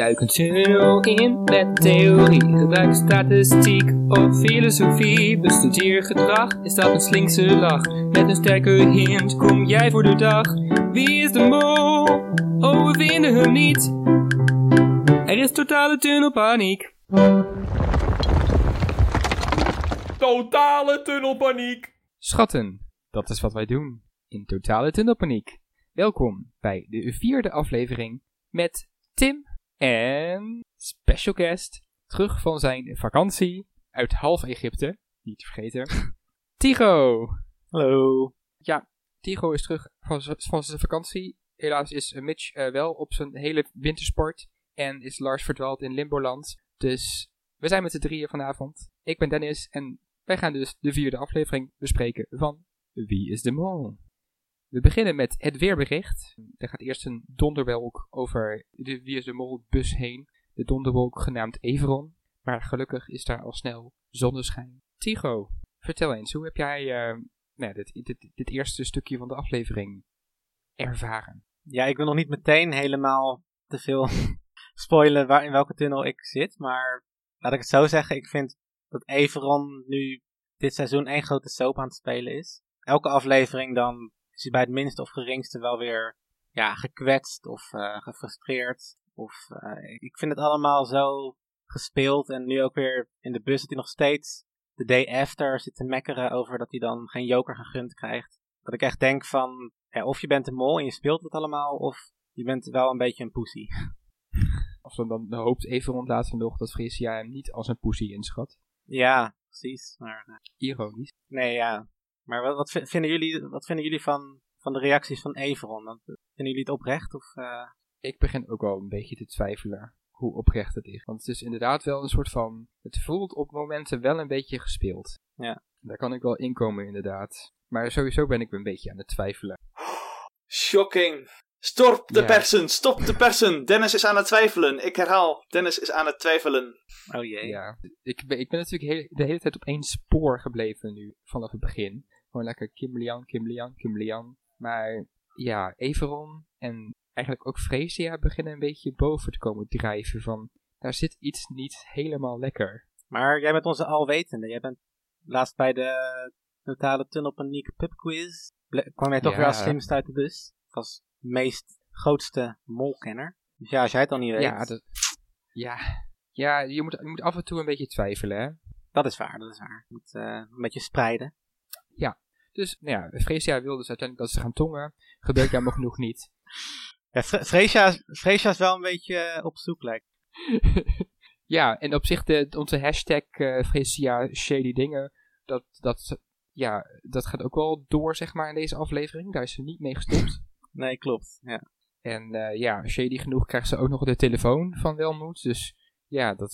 Duik een tunnel in met theorie. Gebruik statistiek of filosofie. Bestudeer gedrag, is dat een slinkse lach? Met een sterke hint kom jij voor de dag. Wie is de mol? Oh, we vinden hem niet. Er is totale tunnelpaniek. Totale tunnelpaniek. Schatten, dat is wat wij doen in totale tunnelpaniek. Welkom bij de vierde aflevering met Tim en special guest terug van zijn vakantie uit half Egypte, niet te vergeten, Tigo. Hallo. Ja, Tigo is terug van, zijn vakantie. Helaas is Mitch eh, wel op zijn hele wintersport en is Lars verdwaald in Limboland. Dus we zijn met z'n drieën vanavond. Ik ben Dennis en wij gaan dus de vierde aflevering bespreken van Wie is de Mol? We beginnen met het weerbericht. Er gaat eerst een donderwolk over de Wie de bus heen. De donderwolk genaamd Everon. Maar gelukkig is daar al snel zonneschijn. Tigo, vertel eens, hoe heb jij eh, nou, dit, dit, dit eerste stukje van de aflevering ervaren? Ja, ik wil nog niet meteen helemaal te veel spoilen waar, in welke tunnel ik zit. Maar laat ik het zo zeggen, ik vind dat Everon nu dit seizoen één grote soap aan het spelen is. Elke aflevering dan is hij bij het minste of geringste wel weer ja, gekwetst of eh, gefrustreerd. Of, eh, ik vind het allemaal zo gespeeld. En nu ook weer in de bus dat hij nog steeds de day after zit te mekkeren over dat hij dan geen joker gegund krijgt. Dat ik echt denk van, ja, of je bent een mol en je speelt het allemaal, of je bent wel een beetje een pussy. Of dan, dan hoopt Everon later nog dat Frisia hem niet als een poesie inschat. Ja, precies. Maar, eh, Ironisch. nee, ja. Maar wat, wat vi- vinden jullie, wat vinden jullie van, van de reacties van Everon? Eh, Vinden jullie het oprecht? Of, eh, Ik begin ook wel een beetje te twijfelen hoe oprecht het is. Want het is inderdaad wel een soort van... Het voelt op momenten wel een beetje gespeeld. Ja. Daar kan ik wel inkomen inderdaad. Maar sowieso ben ik een beetje aan het twijfelen. Shocking. Stop de Ja. persen, stop de persen. Dennis is aan het twijfelen. Ik herhaal, Dennis is aan het twijfelen. oh jee. Ja, ik ben, ik ben natuurlijk heel- de hele tijd op één spoor gebleven nu, vanaf het begin. Gewoon lekker Kim Lian, Kim Lian, Kim Lian. Maar ja, Everon en eigenlijk ook Freesia beginnen een beetje boven te komen drijven van... Daar zit iets niet helemaal lekker. Maar jij bent onze alwetende. Jij bent laatst bij de totale tunnelpaniek pubquiz. kwam jij toch Ja. weer als slimste uit de bus. Als meest grootste molkenner. Dus ja, als jij het dan niet weet. Ja, dat, ja, ja je, moet, je moet af en toe een beetje twijfelen, hè. Dat is waar, dat is waar. Je moet eh, een beetje spreiden. Dus, nou ja, Freesia wil dus uiteindelijk dat ze gaan tongen. Gebeurt jammer genoeg niet. Ja, Fre- Freesia, is- Freesia is wel een beetje eh, op zoek, lijkt. ja, en op zich de, onze hashtag eh Freesia Shady Dingen, dat, dat, ja, dat gaat ook wel door, zeg maar, in deze aflevering. Daar is ze niet mee gestopt. Nee, klopt. Ja. En eh, ja, shady genoeg krijgt ze ook nog de telefoon van Welmoed. Dus ja, dat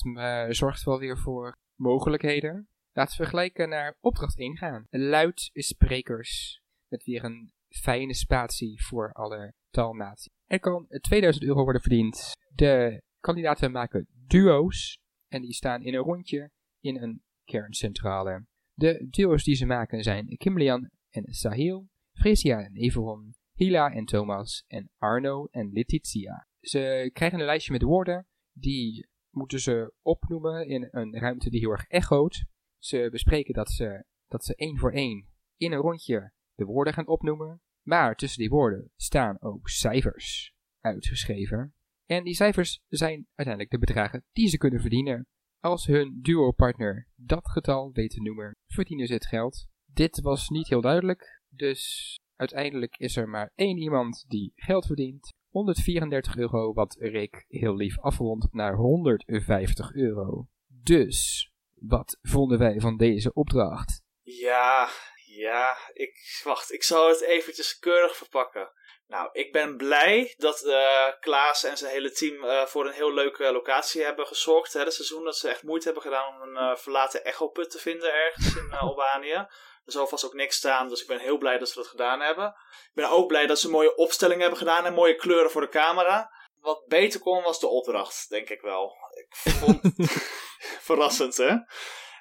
zorgt wel weer voor mogelijkheden. Laten we gelijk eh, naar opdracht 1 gaan. Luid sprekers. Met weer een fijne spatie voor alle taalnaties. Er kan 2000 euro worden verdiend. De kandidaten maken duo's. En die staan in een rondje in een kerncentrale. De duo's die ze maken zijn Kimlian en Sahil. Fresia en Everon. Hila en Thomas en Arno en Letitia. Ze krijgen een lijstje met woorden, die moeten ze opnoemen in een ruimte die heel erg echoot. Ze bespreken dat ze, dat ze één voor één in een rondje de woorden gaan opnoemen, maar tussen die woorden staan ook cijfers uitgeschreven. En die cijfers zijn uiteindelijk de bedragen die ze kunnen verdienen. Als hun duo-partner dat getal weet te noemen, verdienen ze het geld. Dit was niet heel duidelijk, dus Uiteindelijk is er maar één iemand die geld verdient. 134 euro, wat Rick heel lief afrondt naar 150 euro. Dus, wat vonden wij van deze opdracht? Ja, ja, ik, wacht, ik zal het eventjes keurig verpakken. Nou, ik ben blij dat eh, Klaas en zijn hele team eh, voor een heel leuke locatie hebben gezorgd. Dit seizoen dat ze echt moeite hebben gedaan om een eh, verlaten echoput te vinden ergens in uh, Albanië. Er zal vast ook niks staan, dus ik ben heel blij dat ze dat gedaan hebben. Ik ben ook blij dat ze mooie opstellingen hebben gedaan en mooie kleuren voor de camera. Wat beter kon was de opdracht, denk ik wel. Ik vond verrassend, hè?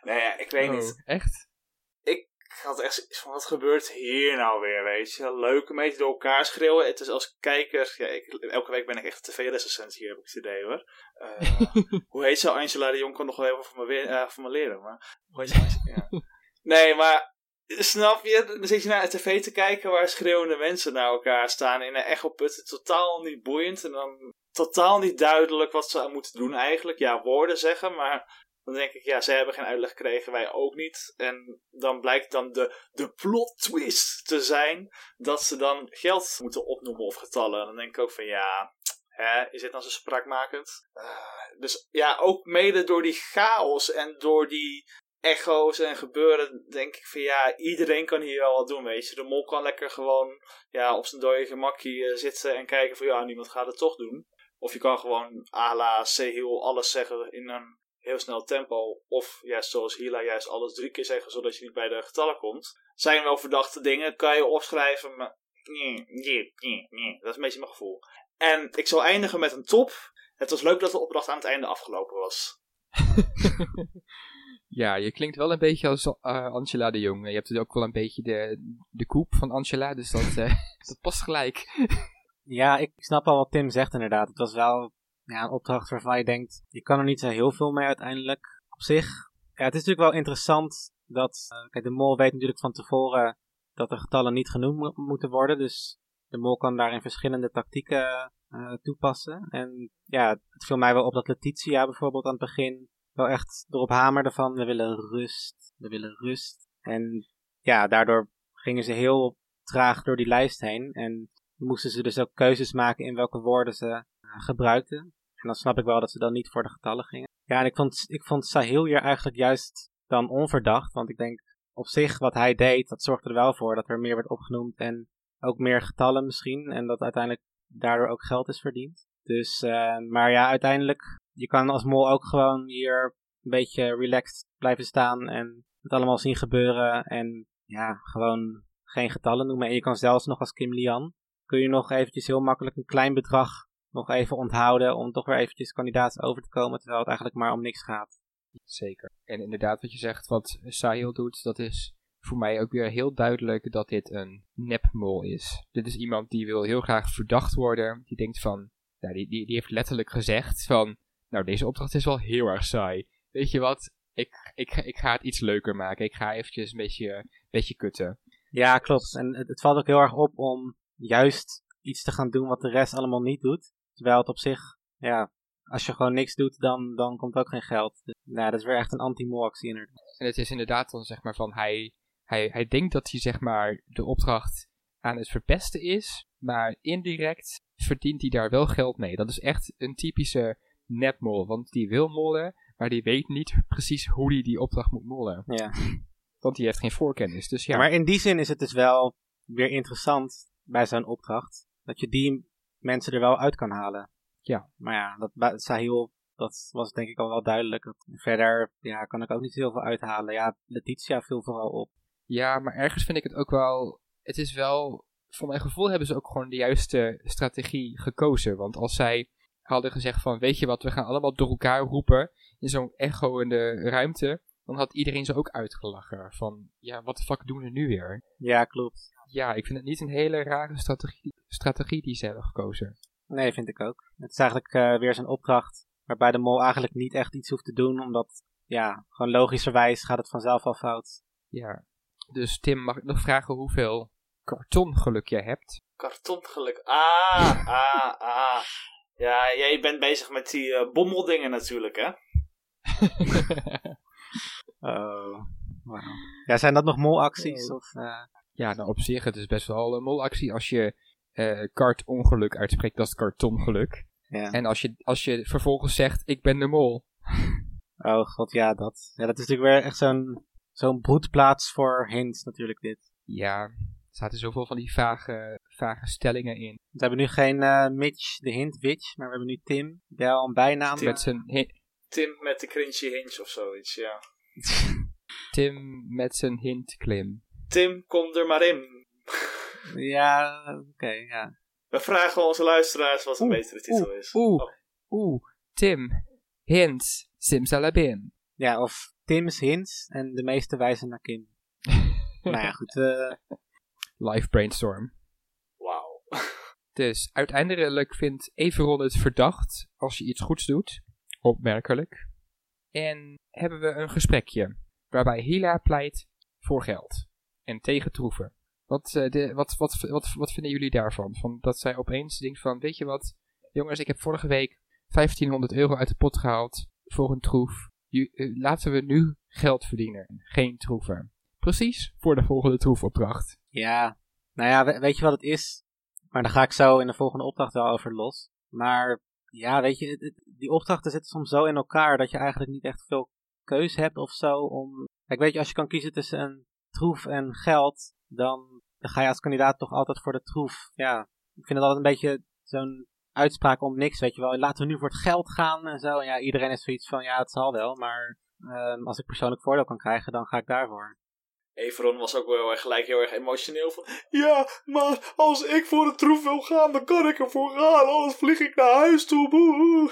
Nee, ja, ik weet oh, niet. echt? had echt zoiets van, wat gebeurt hier nou weer, weet je? Leuk een beetje door elkaar schreeuwen. Het is als kijker, ja, ik, elke week ben ik echt tv-recensent hier, heb ik het idee hoor. Eh, hoe heet ze? Angela de Jong kan nog wel even van me, weer, eh, van me leren, maar hoe heet ze? Angela? Ja. Nee, maar Snap je? Dan zit je naar de tv te kijken waar schreeuwende mensen naar elkaar staan in een echoput. Totaal niet boeiend en dan totaal niet duidelijk wat ze moeten doen eigenlijk. Ja, woorden zeggen, maar dan denk ik, ja, zij hebben geen uitleg gekregen, wij ook niet. En dan blijkt dan de, de plot twist te zijn dat ze dan geld moeten opnoemen of getallen. En dan denk ik ook van, ja, hè, is dit dan zo spraakmakend? Uh, dus ja, ook mede door die chaos en door die echo's en gebeuren, denk ik van ja, iedereen kan hier wel wat doen, weet je. De mol kan lekker gewoon ja, op zijn dode gemakkie uh, zitten en kijken van ja, niemand gaat het toch doen. Of je kan gewoon à la Sehil alles zeggen in een heel snel tempo. Of juist zoals Hila juist alles drie keer zeggen, zodat je niet bij de getallen komt. Zijn wel verdachte dingen, kan je opschrijven, maar nee, nee, nee, dat is een beetje mijn gevoel. En ik zal eindigen met een top. Het was leuk dat de opdracht aan het einde afgelopen was. Ja, je klinkt wel een beetje als uh, Angela de Jong. Je hebt ook wel een beetje de, de koep van Angela, dus dat, uh, dat past gelijk. ja, ik snap al wat Tim zegt inderdaad. Het was wel ja, een opdracht waarvan je denkt, je kan er niet zo heel veel mee uiteindelijk. Op zich, ja, het is natuurlijk wel interessant dat, uh, kijk, de mol weet natuurlijk van tevoren dat de getallen niet genoemd moeten worden. Dus de mol kan daarin verschillende tactieken toepassen. En ja, het viel mij wel op dat Letitia bijvoorbeeld aan het begin wel echt erop hamerde van we willen rust, we willen rust. En ja, daardoor gingen ze heel traag door die lijst heen en moesten ze dus ook keuzes maken in welke woorden ze uh, gebruikten. En dan snap ik wel dat ze dan niet voor de getallen gingen. Ja, en ik vond, ik vond Sahil hier eigenlijk juist dan onverdacht, want ik denk op zich wat hij deed, dat zorgde er wel voor dat er meer werd opgenoemd en ook meer getallen misschien. En dat uiteindelijk daardoor ook geld is verdiend. Dus, uh, maar ja, uiteindelijk je kan als mol ook gewoon hier een beetje relaxed blijven staan en het allemaal zien gebeuren. En ja, gewoon geen getallen noemen. En je kan zelfs nog als Kim Lian, kun je nog eventjes heel makkelijk een klein bedrag nog even onthouden om toch weer eventjes kandidaat over te komen, terwijl het eigenlijk maar om niks gaat. Zeker. En inderdaad wat je zegt, wat Sahil doet, dat is voor mij ook weer heel duidelijk dat dit een nepmol is. Dit is iemand die wil heel graag verdacht worden. Die denkt van, nou, die, die, die heeft letterlijk gezegd van, nou, deze opdracht is wel heel erg saai. Weet je wat? Ik, ik, ik ga het iets leuker maken. Ik ga eventjes een beetje, een beetje kutten. Ja, klopt. En het, het valt ook heel erg op om juist iets te gaan doen wat de rest allemaal niet doet. Terwijl het op zich, ja, als je gewoon niks doet, dan, dan komt ook geen geld. Dus, nou, dat is weer echt een anti-mo-actie inderdaad. En het is inderdaad dan zeg maar van, hij, hij, hij denkt dat hij zeg maar de opdracht aan het verpesten is, maar indirect verdient hij daar wel geld mee. Dat is echt een typische netmol, want die wil mollen, maar die weet niet precies hoe hij die opdracht moet mollen. Ja. Want die heeft geen voorkennis, dus ja. Maar in die zin is het dus wel weer interessant bij zo'n opdracht, dat je die mensen er wel uit kan halen. Ja. Maar ja, dat Sahil, dat was denk ik al wel duidelijk. Verder ja, kan ik ook niet heel veel uithalen. Ja, Letitia viel vooral op. Ja, maar ergens vind ik het ook wel, het is wel, voor mijn gevoel hebben ze ook gewoon de juiste strategie gekozen. Want als zij hadden gezegd van, weet je wat, we gaan allemaal door elkaar roepen in zo'n echo in de ruimte, dan had iedereen ze ook uitgelachen. Van, ja, wat de fuck doen we nu weer? Ja, klopt. Ja, ik vind het niet een hele rare strategie, strategie die ze hebben gekozen. Nee, vind ik ook. Het is eigenlijk uh, weer zo'n opdracht waarbij de mol eigenlijk niet echt iets hoeft te doen, omdat, ja, gewoon logischerwijs gaat het vanzelf al fout. Ja. Dus Tim, mag ik nog vragen hoeveel kartongeluk jij hebt? Kartongeluk, ah, ah, ah. Ja, jij bent bezig met die uh, bommeldingen natuurlijk, hè? oh, wow. Ja, zijn dat nog molacties? Oh. Of, uh... Ja, nou op zich, het is best wel een molactie. Als je uh, kartongeluk uitspreekt, dat is kartongeluk. Ja. En als je, als je vervolgens zegt, ik ben de mol. Oh god, ja, dat. Ja, dat is natuurlijk weer echt zo'n zo'n broedplaats voor hints natuurlijk dit. Ja, er zaten zoveel van die vage, vage stellingen in. We hebben nu geen uh, Mitch, de hint Witch, maar we hebben nu Tim, die al een bijnaam. Tim met, zijn Tim met de cringy hinge of zoiets, ja. Tim met zijn hint klim. Tim, kom er maar in. ja, oké, ja. We vragen onze luisteraars wat een betere titel oeh, is. Oeh, oh. oeh, Tim, hint, simsalabim. Ja, of Tim's hints en de meeste wijzen naar Kim. nou ja, goed. eh, Live brainstorm. Wauw. Dus uiteindelijk vindt Everon het verdacht als je iets goeds doet. Opmerkelijk. En hebben we een gesprekje. Waarbij Hila pleit voor geld. En tegen troeven. Wat, eh, de, wat, wat, wat, vinden jullie daarvan? Van dat zij opeens denkt van, weet je wat? Jongens, ik heb vorige week 1500 euro uit de pot gehaald voor een troef. Eh, laten we nu geld verdienen. Geen troeven. Precies voor de volgende troefopdracht. ja, nou ja, we- weet je wat het is? Maar daar ga ik zo in de volgende opdracht wel over los. Maar ja, weet je, het- die opdrachten zitten soms zo in elkaar dat je eigenlijk niet echt veel keus hebt of zo om... Kijk, weet je, als je kan kiezen tussen een troef en geld, dan, ga je als kandidaat toch altijd voor de troef. Ja, ik vind het altijd een beetje zo'n uitspraak om niks, weet je wel. Laten we nu voor het geld gaan en zo. En ja, iedereen is zoiets van, ja, het zal wel, maar ehm, als ik persoonlijk voordeel kan krijgen, dan ga ik daarvoor. Everon was ook wel gelijk heel erg emotioneel van... Ja, maar als ik voor de troef wil gaan, dan kan ik ervoor gaan. Anders vlieg ik naar huis toe. Boe.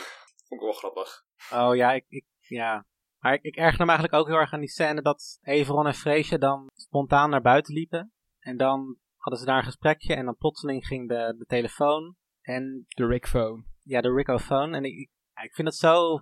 Vond ik wel grappig. Oh ja, ik, ik, ja. Maar ik, ik ergerde me eigenlijk ook heel erg aan die scène dat Everon en Freesje dan spontaan naar buiten liepen. En dan hadden ze daar een gesprekje en dan plotseling ging de, de telefoon. En De Rickphone. ja, de Ricophone. En ik, ik, vind het zo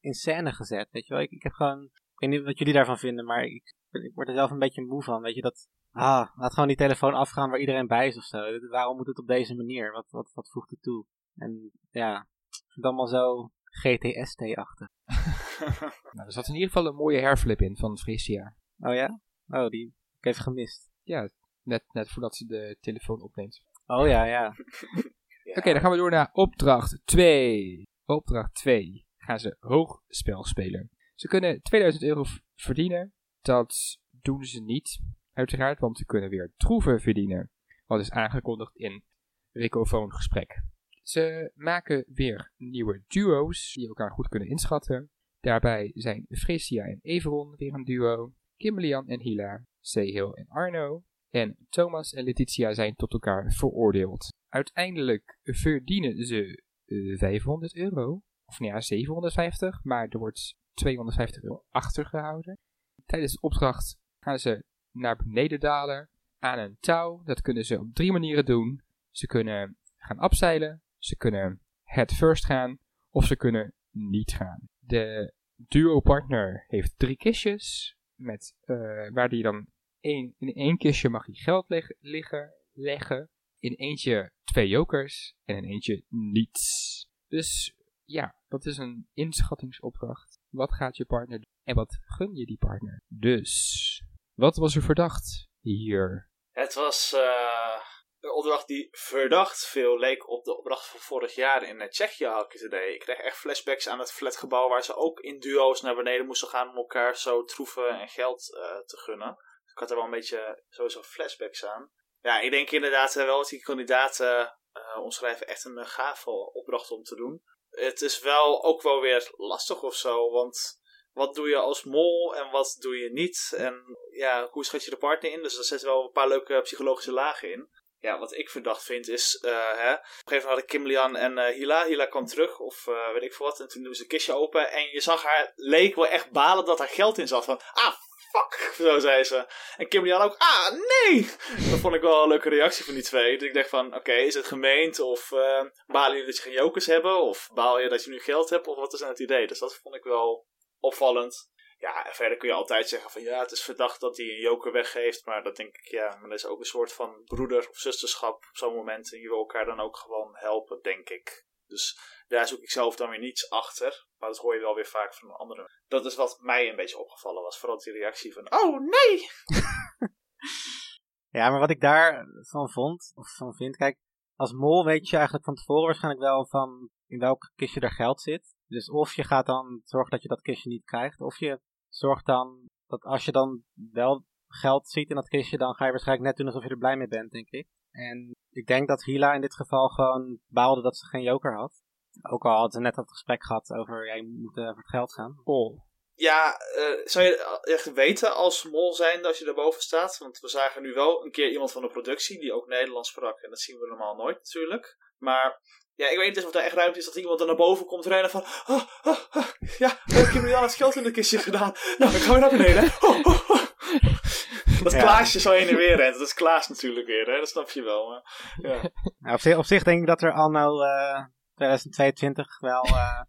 in scène gezet, weet je wel. Ik, ik heb gewoon, ik weet niet wat jullie daarvan vinden, maar ik, ik word er zelf een beetje moe van. Weet je, dat, ah, laat gewoon die telefoon afgaan waar iedereen bij is of zo. Waarom moet het op deze manier? Wat, wat, wat voegt het toe? En ja, ik vind het allemaal zo GTST-achtig. Nou, er zat in ieder geval een mooie hairflip in van Frisia. Oh ja? Oh, die heb ik even gemist. Ja, net, net voordat ze de telefoon opneemt. Oh ja, ja. Oké, dan gaan we door naar opdracht 2. Opdracht 2. Gaan ze hoogspel spelen. Ze kunnen 2000 euro verdienen. Dat doen ze niet, uiteraard, want ze kunnen weer troeven verdienen. Wat is aangekondigd in Ricofoon gesprek. Ze maken weer nieuwe duo's die elkaar goed kunnen inschatten. Daarbij zijn Fresia en Everon weer een duo. Kimberlian en Hila, Sehil en Arno. En Thomas en Letitia zijn tot elkaar veroordeeld. Uiteindelijk verdienen ze eh, 500 euro. Of nou ja, 750, maar er wordt 250 euro achtergehouden. Tijdens de opdracht gaan ze naar beneden dalen aan een touw. Dat kunnen ze op drie manieren doen. Ze kunnen gaan afzeilen, ze kunnen head first gaan of ze kunnen niet gaan. De duo-partner heeft drie kistjes, met, eh, waar die dan één, in één kistje mag hij geld leg- liggen, leggen, in eentje twee jokers en in eentje niets. Dus ja, dat is een inschattingsopdracht. Wat gaat je partner doen en wat gun je die partner? Dus, wat was er verdacht hier? Het was eh, een opdracht die verdacht veel leek op de opdracht van vorig jaar in eh, Tsjechië had ik het idee. Ik kreeg echt flashbacks aan het flatgebouw waar ze ook in duo's naar beneden moesten gaan om elkaar zo troeven en geld eh, te gunnen. Dus ik had er wel een beetje sowieso flashbacks aan. Ja, ik denk inderdaad eh, wel dat die kandidaten eh, omschrijven echt een uh, gave opdracht om te doen. Het is wel ook wel weer lastig of zo, want wat doe je als mol en wat doe je niet? En ja, hoe schat je de partner in? Dus er zitten wel een paar leuke psychologische lagen in. Ja, wat ik verdacht vind is, uh, hè, op een gegeven moment hadden Kim Lian en uh, Hila. Hila kwam terug, of uh, weet ik veel wat. En toen doen ze een kistje open. En je zag haar, leek wel echt balen dat haar geld in zat. Van, ah, fuck, zo zei ze. En Kim Lian ook, ah, nee! Dat vond ik wel een leuke reactie van die twee. Dus ik dacht van, oké, is het gemeend? Of uh, balen je dat je geen jokers hebben? Of baal je dat je nu geld hebt? Of wat is nou het idee? Dus dat vond ik wel opvallend. Ja, verder kun je altijd zeggen van ja, het is verdacht dat hij een joker weggeeft. Maar dat denk ik, ja, maar dat is ook een soort van broeder of zusterschap op zo'n moment. En je wil elkaar dan ook gewoon helpen, denk ik. Dus daar zoek ik zelf dan weer niets achter. Maar dat hoor je wel weer vaak van anderen. Dat is wat mij een beetje opgevallen was. Vooral die reactie van, oh nee! ja, maar wat ik daarvan vond, of van vind, kijk, als mol weet je eigenlijk van tevoren waarschijnlijk wel van in welk kistje er geld zit. Dus of je gaat dan zorgen dat je dat kistje niet krijgt, of je zorgt dan dat als je dan wel geld ziet in dat kistje, dan ga je waarschijnlijk net doen alsof je er blij mee bent, denk ik. En ik denk dat Hila in dit geval gewoon baalde dat ze geen joker had. Ook al hadden ze net dat gesprek gehad over, ja, je moet uh, voor het geld gaan. Oh. Ja, uh, zou je echt weten als mol zijn als je daarboven staat? Want we zagen nu wel een keer iemand van de productie die ook Nederlands sprak. En dat zien we normaal nooit natuurlijk. Maar ja, ik weet niet eens of er echt ruimte is dat iemand er naar boven komt rennen van... Oh, oh, oh, ja, ik heb nu al het geld in de kistje gedaan. Nou, dan gaan we naar beneden. Oh, dat Ja. Klaasje zo heen en weer rent. Dat is Klaas natuurlijk weer, hè? Dat snap je wel. Maar, ja. Nou, op, zich, op zich denk ik dat er anno eh 2022 wel, eh,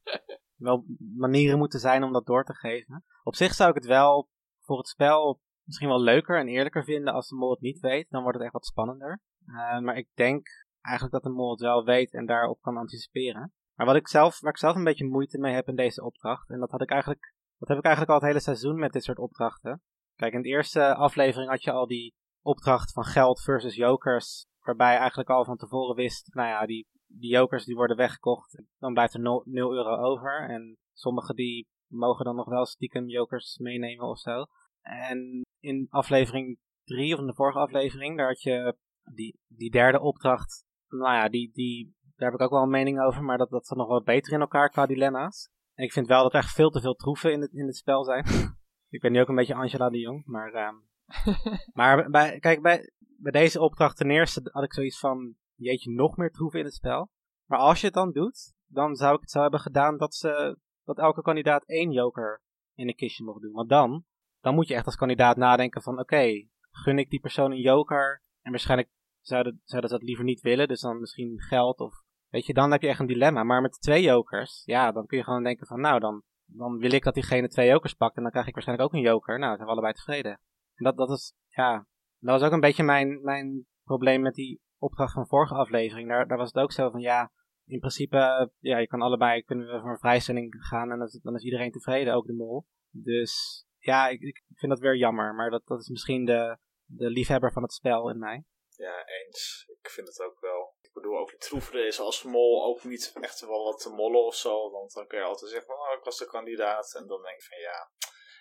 wel manieren moeten zijn om dat door te geven. Op zich zou ik het wel voor het spel misschien wel leuker en eerlijker vinden als de mol het niet weet. Dan wordt het echt wat spannender. Eh, maar ik denk eigenlijk dat de mol wel weet en daarop kan anticiperen. Maar wat ik zelf, waar ik zelf een beetje moeite mee heb in deze opdracht, en dat had ik eigenlijk, dat heb ik eigenlijk al het hele seizoen met dit soort opdrachten. Kijk, in de eerste aflevering had je al die opdracht van geld versus jokers, waarbij je eigenlijk al van tevoren wist, nou ja, die, die jokers die worden weggekocht, dan blijft er 0 euro over. En sommige die mogen dan nog wel stiekem jokers meenemen of zo. En in aflevering 3, of in de vorige aflevering, daar had je die, die derde opdracht, nou ja, die, die, daar heb ik ook wel een mening over, maar dat, dat zat nog wat beter in elkaar qua dilemma's. En ik vind wel dat er echt veel te veel troeven in het, in het spel zijn. ik ben nu ook een beetje Angela de Jong, maar... ehm, maar bij, kijk, bij, bij deze opdracht ten eerste had ik zoiets van, jeetje, nog meer troeven in het spel. Maar als je het dan doet, dan zou ik het zo hebben gedaan dat, ze, dat elke kandidaat één joker in een kistje mocht doen. Want dan, dan moet je echt als kandidaat nadenken van, oké, gun ik die persoon een joker? En waarschijnlijk zouden, zouden ze dat liever niet willen, dus dan misschien geld of... Weet je, dan heb je echt een dilemma. Maar met twee jokers, ja, dan kun je gewoon denken van, nou, dan, dan wil ik dat diegene twee jokers pakt en dan krijg ik waarschijnlijk ook een joker. Nou, dan zijn we allebei tevreden. En dat, dat is, ja, dat was ook een beetje mijn, mijn probleem met die opdracht van vorige aflevering. Daar, daar was het ook zo van, ja, in principe, ja, je kan allebei, kunnen we voor een vrijstelling gaan en dan is, dan is iedereen tevreden, ook de mol. Dus, ja, ik, ik vind dat weer jammer, maar dat, dat is misschien de, de liefhebber van het spel in mij. Ja, eens. Ik vind het ook wel. Ik bedoel, ook die troeveren is als mol ook niet echt wel wat te mollen of zo. Want dan kun je altijd zeggen van, oh, ik was de kandidaat. En dan denk ik van, ja,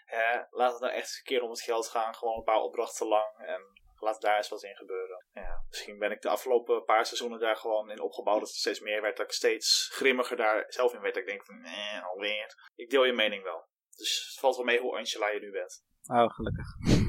hè, laat het nou echt eens een keer om het geld gaan. Gewoon een paar opdrachten lang. En laat daar eens wat in gebeuren. Ja, misschien ben ik de afgelopen paar seizoenen daar gewoon in opgebouwd. Dat het steeds meer werd. Dat ik steeds grimmiger daar zelf in werd. Dat ik denk van, nee, alweer. Ik deel je mening wel. Dus het valt wel mee hoe Angela je nu bent. Oh, gelukkig.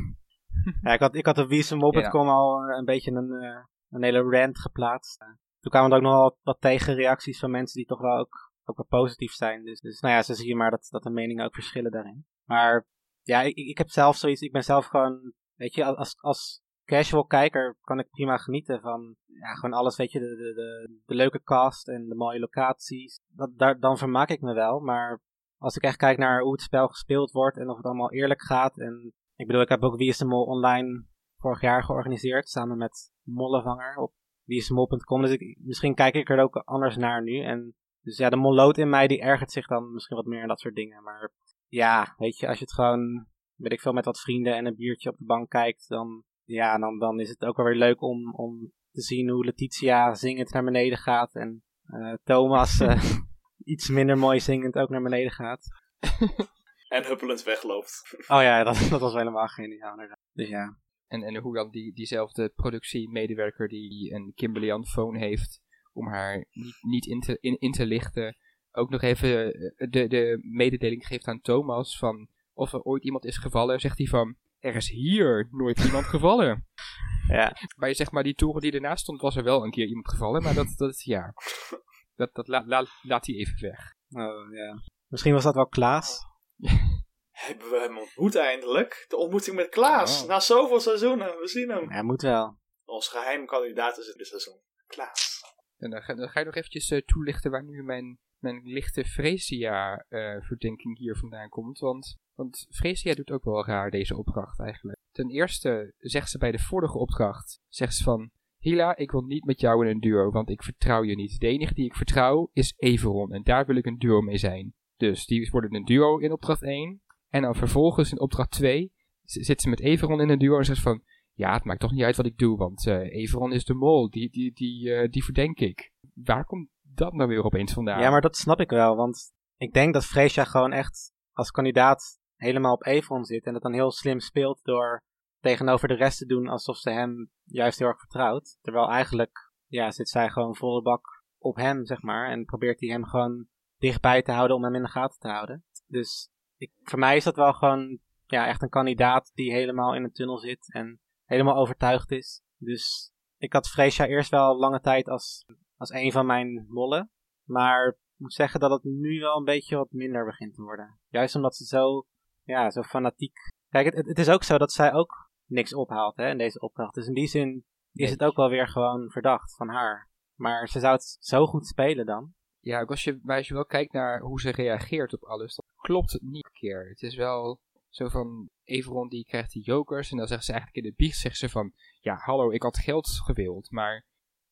Ja, ik had, ik had op wiesemmop.com al eh, een beetje een, eh, een hele rant geplaatst. Eh, toen kwamen er ook nog wel wat, wat tegenreacties van mensen die toch wel ook, ook wel positief zijn. Dus, dus nou ja, zo zie je maar dat, dat de meningen ook verschillen daarin. Maar ja, ik, ik heb zelf zoiets, ik ben zelf gewoon, weet je, als, als casual kijker kan ik prima genieten van ja, gewoon alles, weet je, de, de, de, de leuke cast en de mooie locaties. Dat, daar, dan vermaak ik me wel, maar als ik echt kijk naar hoe het spel gespeeld wordt en of het allemaal eerlijk gaat. En ik bedoel, ik heb ook Wie is de Mol online vorig jaar georganiseerd, samen met Mollevanger op wieisdemol.com. Dus ik, misschien kijk ik er ook anders naar nu. En dus ja, de molloot in mij die ergert zich dan misschien wat meer aan dat soort dingen. Maar ja, weet je, als je het gewoon, weet ik veel, met wat vrienden en een biertje op de bank kijkt, dan, ja, dan, dan is het ook wel weer leuk om, om te zien hoe Letitia zingend naar beneden gaat. En eh, Thomas eh, iets minder mooi zingend ook naar beneden gaat. En huppelend wegloopt. Oh ja, dat, dat was helemaal geniaal inderdaad. Dus ja. En, en hoe dan die, diezelfde productiemedewerker die een Kimberly aan de phone heeft, om haar niet, niet in, te, in, in te lichten, ook nog even eh, de, de mededeling geeft aan Thomas van of er ooit iemand is gevallen, zegt hij van, er is hier nooit iemand gevallen. Ja. Maar zeg maar, die toren die ernaast stond, was er wel een keer iemand gevallen, maar dat, dat is ja. Dat, dat la, la- laat hij even weg. Oh, ja. Misschien was dat wel Klaas. Hebben we hem ontmoet eindelijk? De ontmoeting met Klaas. Oh. Na zoveel seizoenen. We zien hem. Ja, moet wel. Ons geheim kandidaat is dit seizoen. Klaas. En dan ga, dan ga je nog eventjes eh, toelichten waar nu mijn, mijn lichte Freesia-verdenking hier vandaan komt. Want, want Freesia doet ook wel raar deze opdracht eigenlijk. Ten eerste zegt ze bij de vorige opdracht, zegt ze van... Hila, ik wil niet met jou in een duo, want ik vertrouw je niet. De enige die ik vertrouw is Everon en daar wil ik een duo mee zijn. Dus die worden een duo in opdracht 1. En dan vervolgens in opdracht 2 z- zit ze met Everon in een duo en zegt van... Ja, het maakt toch niet uit wat ik doe, want eh Everon is de mol. Die, die, die, eh, die verdenk ik. Waar komt dat nou weer opeens vandaan? Ja, maar dat snap ik wel. Want ik denk dat Freesia gewoon echt als kandidaat helemaal op Evron zit. En dat dan heel slim speelt door tegenover de rest te doen alsof ze hem juist heel erg vertrouwt. Terwijl eigenlijk ja, zit zij gewoon volle bak op hem, zeg maar. En probeert hij hem gewoon dichtbij te houden om hem in de gaten te houden. Dus ik, voor mij is dat wel gewoon ja, echt een kandidaat die helemaal in een tunnel zit en helemaal overtuigd is. Dus ik had Freesia eerst wel lange tijd als, als een van mijn mollen. Maar ik moet zeggen dat het nu wel een beetje wat minder begint te worden. Juist omdat ze zo, ja, zo fanatiek. Kijk, het, het is ook zo dat zij ook niks ophaalt hè, in deze opdracht. Dus in die zin is het ook wel weer gewoon verdacht van haar. Maar ze zou het zo goed spelen dan. Ja, als je, maar als je wel kijkt naar hoe ze reageert op alles, dan klopt het niet een keer. Het is wel zo van, Everon die krijgt die jokers en dan zegt ze eigenlijk in de biecht, zegt ze van, ja hallo, ik had geld gewild, maar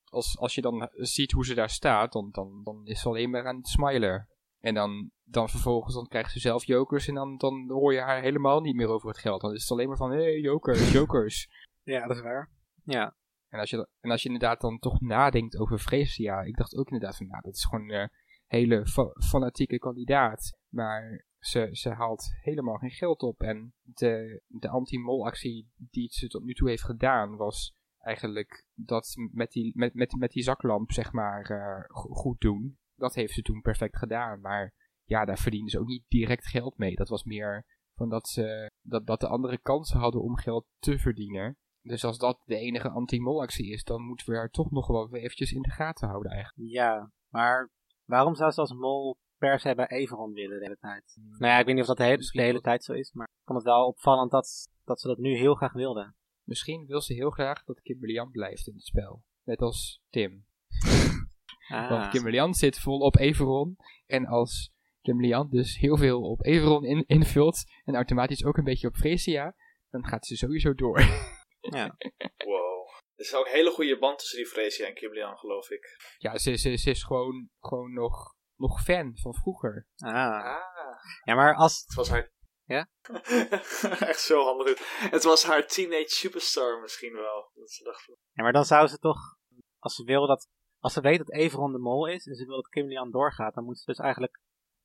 als, als je dan ziet hoe ze daar staat, dan, dan, dan is ze alleen maar aan het smilen. En dan, dan vervolgens dan krijgt ze zelf jokers en dan, dan hoor je haar helemaal niet meer over het geld. Dan is het alleen maar van, hé, hey, jokers, jokers. Ja, dat is waar. Ja, En als, je, en als je inderdaad dan toch nadenkt over Freesia, ik dacht ook inderdaad van, nou, dat is gewoon een hele fa- fanatieke kandidaat. Maar ze, ze haalt helemaal geen geld op. En de, de anti-mol-actie die ze tot nu toe heeft gedaan, was eigenlijk dat met die, met, met, met die zaklamp, zeg maar, eh, go- goed doen. Dat heeft ze toen perfect gedaan. Maar ja, daar verdienen ze ook niet direct geld mee. Dat was meer van dat, ze, dat, dat de andere kansen hadden om geld te verdienen. Dus als dat de enige anti-mol-actie is, dan moeten we haar toch nog wel eventjes in de gaten houden eigenlijk. ja. Maar waarom zou ze als mol per se bij Everon willen de hele tijd? Nou ja, ik weet niet of dat de hele, de tijd zo is, maar ik vond het wel opvallend dat, dat ze dat nu heel graag wilde. Misschien wil ze heel graag dat Kimberly blijft in het spel. Net als Tim. Want Ah, Kimberly zit vol op Everon. En als Kimberly dus heel veel op Everon in, invult en automatisch ook een beetje op Freesia, dan gaat ze sowieso door. ja. Wow. Er is ook een hele goede band tussen die Freesia en Kiblian, geloof ik. ja, ze, ze, ze is gewoon, gewoon nog, nog fan van vroeger. Ah. Ah. Ja, maar als... Het was haar... Ja? Echt zo handig. Het was haar teenage superstar misschien wel. Dat ze dacht van... Ja, maar dan zou ze toch... Als ze wil dat... Als ze weet dat Everon de mol is en ze wil dat Kim Lian doorgaat, dan moet ze dus eigenlijk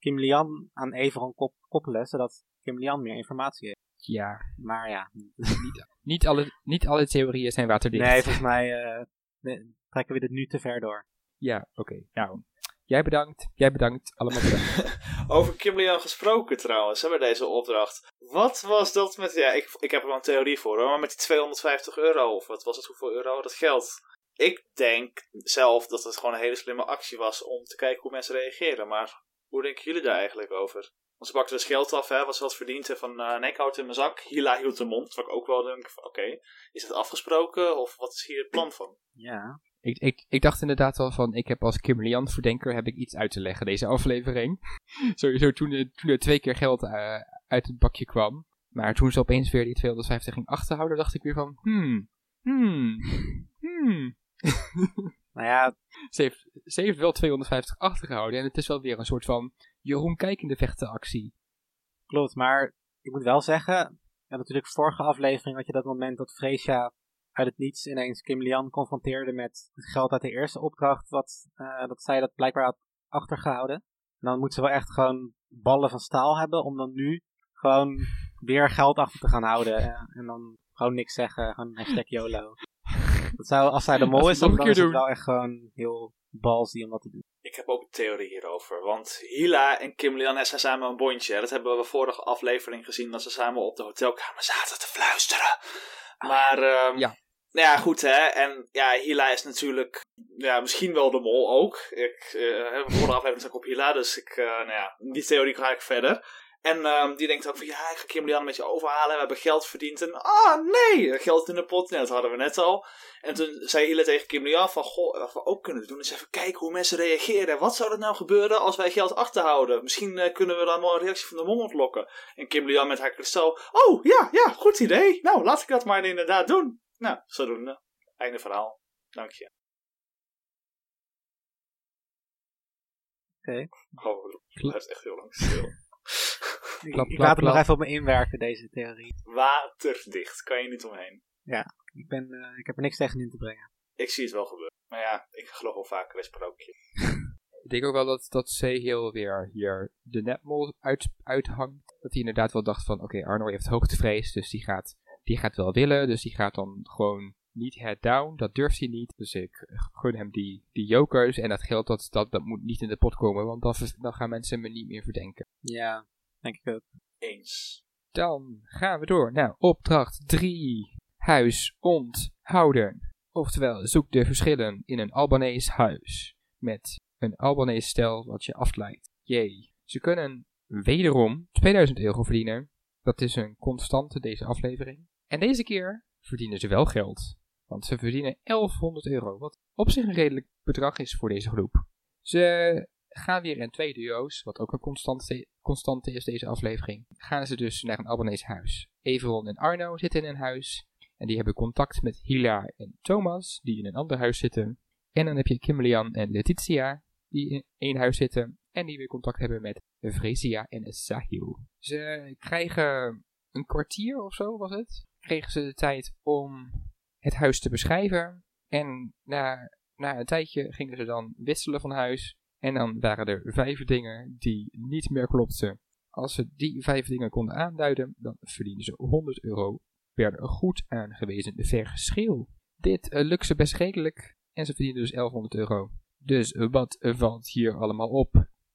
Kim Lian aan Everon kop- koppelen, zodat Kim Lian meer informatie heeft. Ja, Maar ja, niet alle, niet alle theorieën zijn waterdicht. nee, volgens mij eh, nee, trekken we dit nu te ver door. Ja, oké. Nou, jij bedankt. Jij bedankt. Allemaal bedankt. Over Kiblian gesproken trouwens, hè, bij deze opdracht. Wat was dat met... Ja, ik, ik heb er wel een theorie voor hoor, maar met die 250 euro, of wat was het, hoeveel euro, dat geld. Ik denk zelf dat het gewoon een hele slimme actie was om te kijken hoe mensen reageren. Maar hoe denken jullie daar eigenlijk over? Want ze bakten dus geld af, hè, wat ze had verdiend. En van, nee, ik houd in mijn zak. Hila hield de mond. Wat ik ook wel denk van, oké, is het afgesproken? Of wat is hier het plan van? Ja. ik, ik, ik dacht inderdaad al van, ik heb als Kimberly verdenker heb ik iets uit te leggen deze aflevering. Sowieso toen, er- toen er twee keer geld eh, uit het bakje kwam. Maar toen ze opeens weer die 250 ging achterhouden, dacht ik weer van, hmm, hmm, hmm. Nou ja, Ze heeft, ze heeft wel 250 achtergehouden en het is wel weer een soort van Jeroen kijkende vechtenactie. klopt. Maar ik moet wel zeggen, ja, natuurlijk vorige aflevering had je dat moment dat Freesia uit het niets ineens Kim Lian confronteerde met het geld uit de eerste opdracht, wat, eh, dat zij dat blijkbaar had achtergehouden. En dan moet ze wel echt gewoon ballen van staal hebben om dan nu gewoon weer geld achter te gaan houden. eh, en dan gewoon niks zeggen, gewoon hashtag YOLO. Dat zou, als zij de mol Als is, dan, dan een is het wel echt gewoon heel balsy om dat te doen. Ik heb ook een theorie hierover. Want Hila en Kim Lian zijn samen een bondje. Dat hebben we vorige aflevering gezien. Dat ze samen op de hotelkamer zaten te fluisteren. Maar, ehm, Ja. Nou ja, goed hè. En ja, Hila is natuurlijk ja, misschien wel de mol ook. Ik, eh heb vorige aflevering ik op Hila. Dus ik, eh, nou ja, die theorie ga ik verder. En ehm, die denkt ook van ja, ik ga Kim Lian een beetje overhalen. We hebben geld verdiend. En ah nee, geld in de pot. Nee, dat hadden we net al. En toen zei Hila tegen Kim Lian van goh, wat we ook kunnen doen is even kijken hoe mensen reageren. Wat zou er nou gebeuren als wij geld achterhouden? Misschien eh, kunnen we dan wel een reactie van de mol ontlokken. En Kim Lian met haar kristal. Oh ja, ja, goed idee. Nou, laat ik dat maar inderdaad doen. Nou, zodoende. Einde verhaal. Dank je. Oké. Oh, dat is echt heel lang stil. Ik, Klap, ik klap, laat het nog even op me inwerken, deze theorie. Waterdicht, kan je niet omheen. Ik, ben, eh, ik heb er niks tegen in te brengen. Ik zie het wel gebeuren. Maar ja, ik geloof wel vaker in sprookje. Ik denk ook wel dat, dat Sehil weer hier de netmol uit, uithangt. Dat hij inderdaad wel dacht van, oké, Arno heeft hoogtevrees, dus die gaat, die gaat wel willen. Dus die gaat dan gewoon niet head down, dat durft hij niet. Dus ik gun hem die, die jokers en dat geld, dat, dat, dat moet niet in de pot komen, want dan, dan gaan mensen me niet meer verdenken. Ja, denk ik ook. Eens. Dan gaan we door. Nou, opdracht 3. Huis onthouden. Oftewel, zoek de verschillen in een Albanese huis. Met een Albanese stijl wat je afleidt. Jee. Ze kunnen wederom 2000 euro verdienen. Dat is een constante deze aflevering. En deze keer verdienen ze wel geld. Want ze verdienen 1100 euro, wat op zich een redelijk bedrag is voor deze groep. Ze gaan weer in twee duo's, wat ook een constante, constante is deze aflevering. Gaan ze dus naar een Albanese huis. Everon en Arno zitten in een huis. En die hebben contact met Hila en Thomas, die in een ander huis zitten. En dan heb je Kimberlian en Letitia, die in één huis zitten. En die weer contact hebben met Fresia en Sahil. Ze krijgen een kwartier of zo, was het? Kregen ze de tijd om het huis te beschrijven. En na, na een tijdje gingen ze dan wisselen van huis. En dan waren er vijf dingen die niet meer klopten. Als ze die vijf dingen konden aanduiden, dan verdienden ze 100 euro per goed aangewezen verschil. Dit uh, lukt ze best redelijk en ze verdienen dus 1100 euro. Dus uh, wat valt hier allemaal op?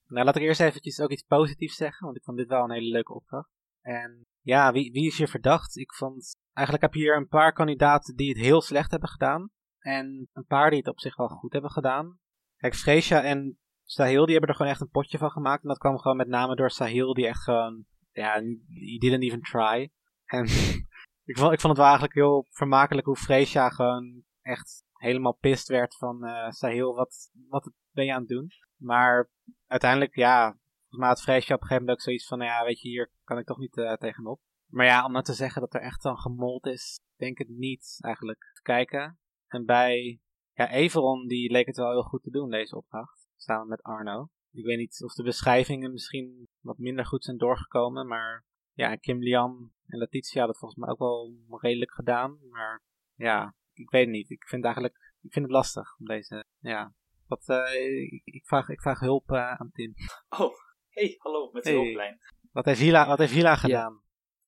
Nou, laat ik eerst eventjes ook iets positiefs zeggen, want ik vond dit wel een hele leuke opdracht. En ja, wie, wie is hier verdacht? Ik vond, eigenlijk heb je hier een paar kandidaten die het heel slecht hebben gedaan. En een paar die het op zich wel goed hebben gedaan. Kijk, Freesia en Sahil, die hebben er gewoon echt een potje van gemaakt. En dat kwam gewoon met name door Sahil, die echt gewoon, ja, he didn't even try. En ik, vond, ik vond het wel eigenlijk heel vermakelijk hoe Freesia gewoon echt helemaal pist werd van uh, Sahil, wat, wat ben je aan het doen? Maar uiteindelijk, ja, volgens mij had Freesia op een gegeven moment ook zoiets van, ja, weet je, hier kan ik toch niet uh, tegenop. Maar ja, om nou te zeggen dat er echt dan gemold is, denk ik niet eigenlijk. Te kijken. En bij ja, Everon, die leek het wel heel goed te doen, deze opdracht. Samen met Arno. Ik weet niet of de beschrijvingen misschien wat minder goed zijn doorgekomen. Maar ja, Kim Lian en Letitia hadden het volgens mij ook wel redelijk gedaan. Maar ja, ik weet het niet. Ik vind eigenlijk, ik vind het lastig om deze, ja. Wat, uh, ik, vraag, ik vraag hulp uh, aan Tim. Oh, hey, hallo, met de Hey. hulplijn. Wat heeft Hila, wat heeft Hila gedaan?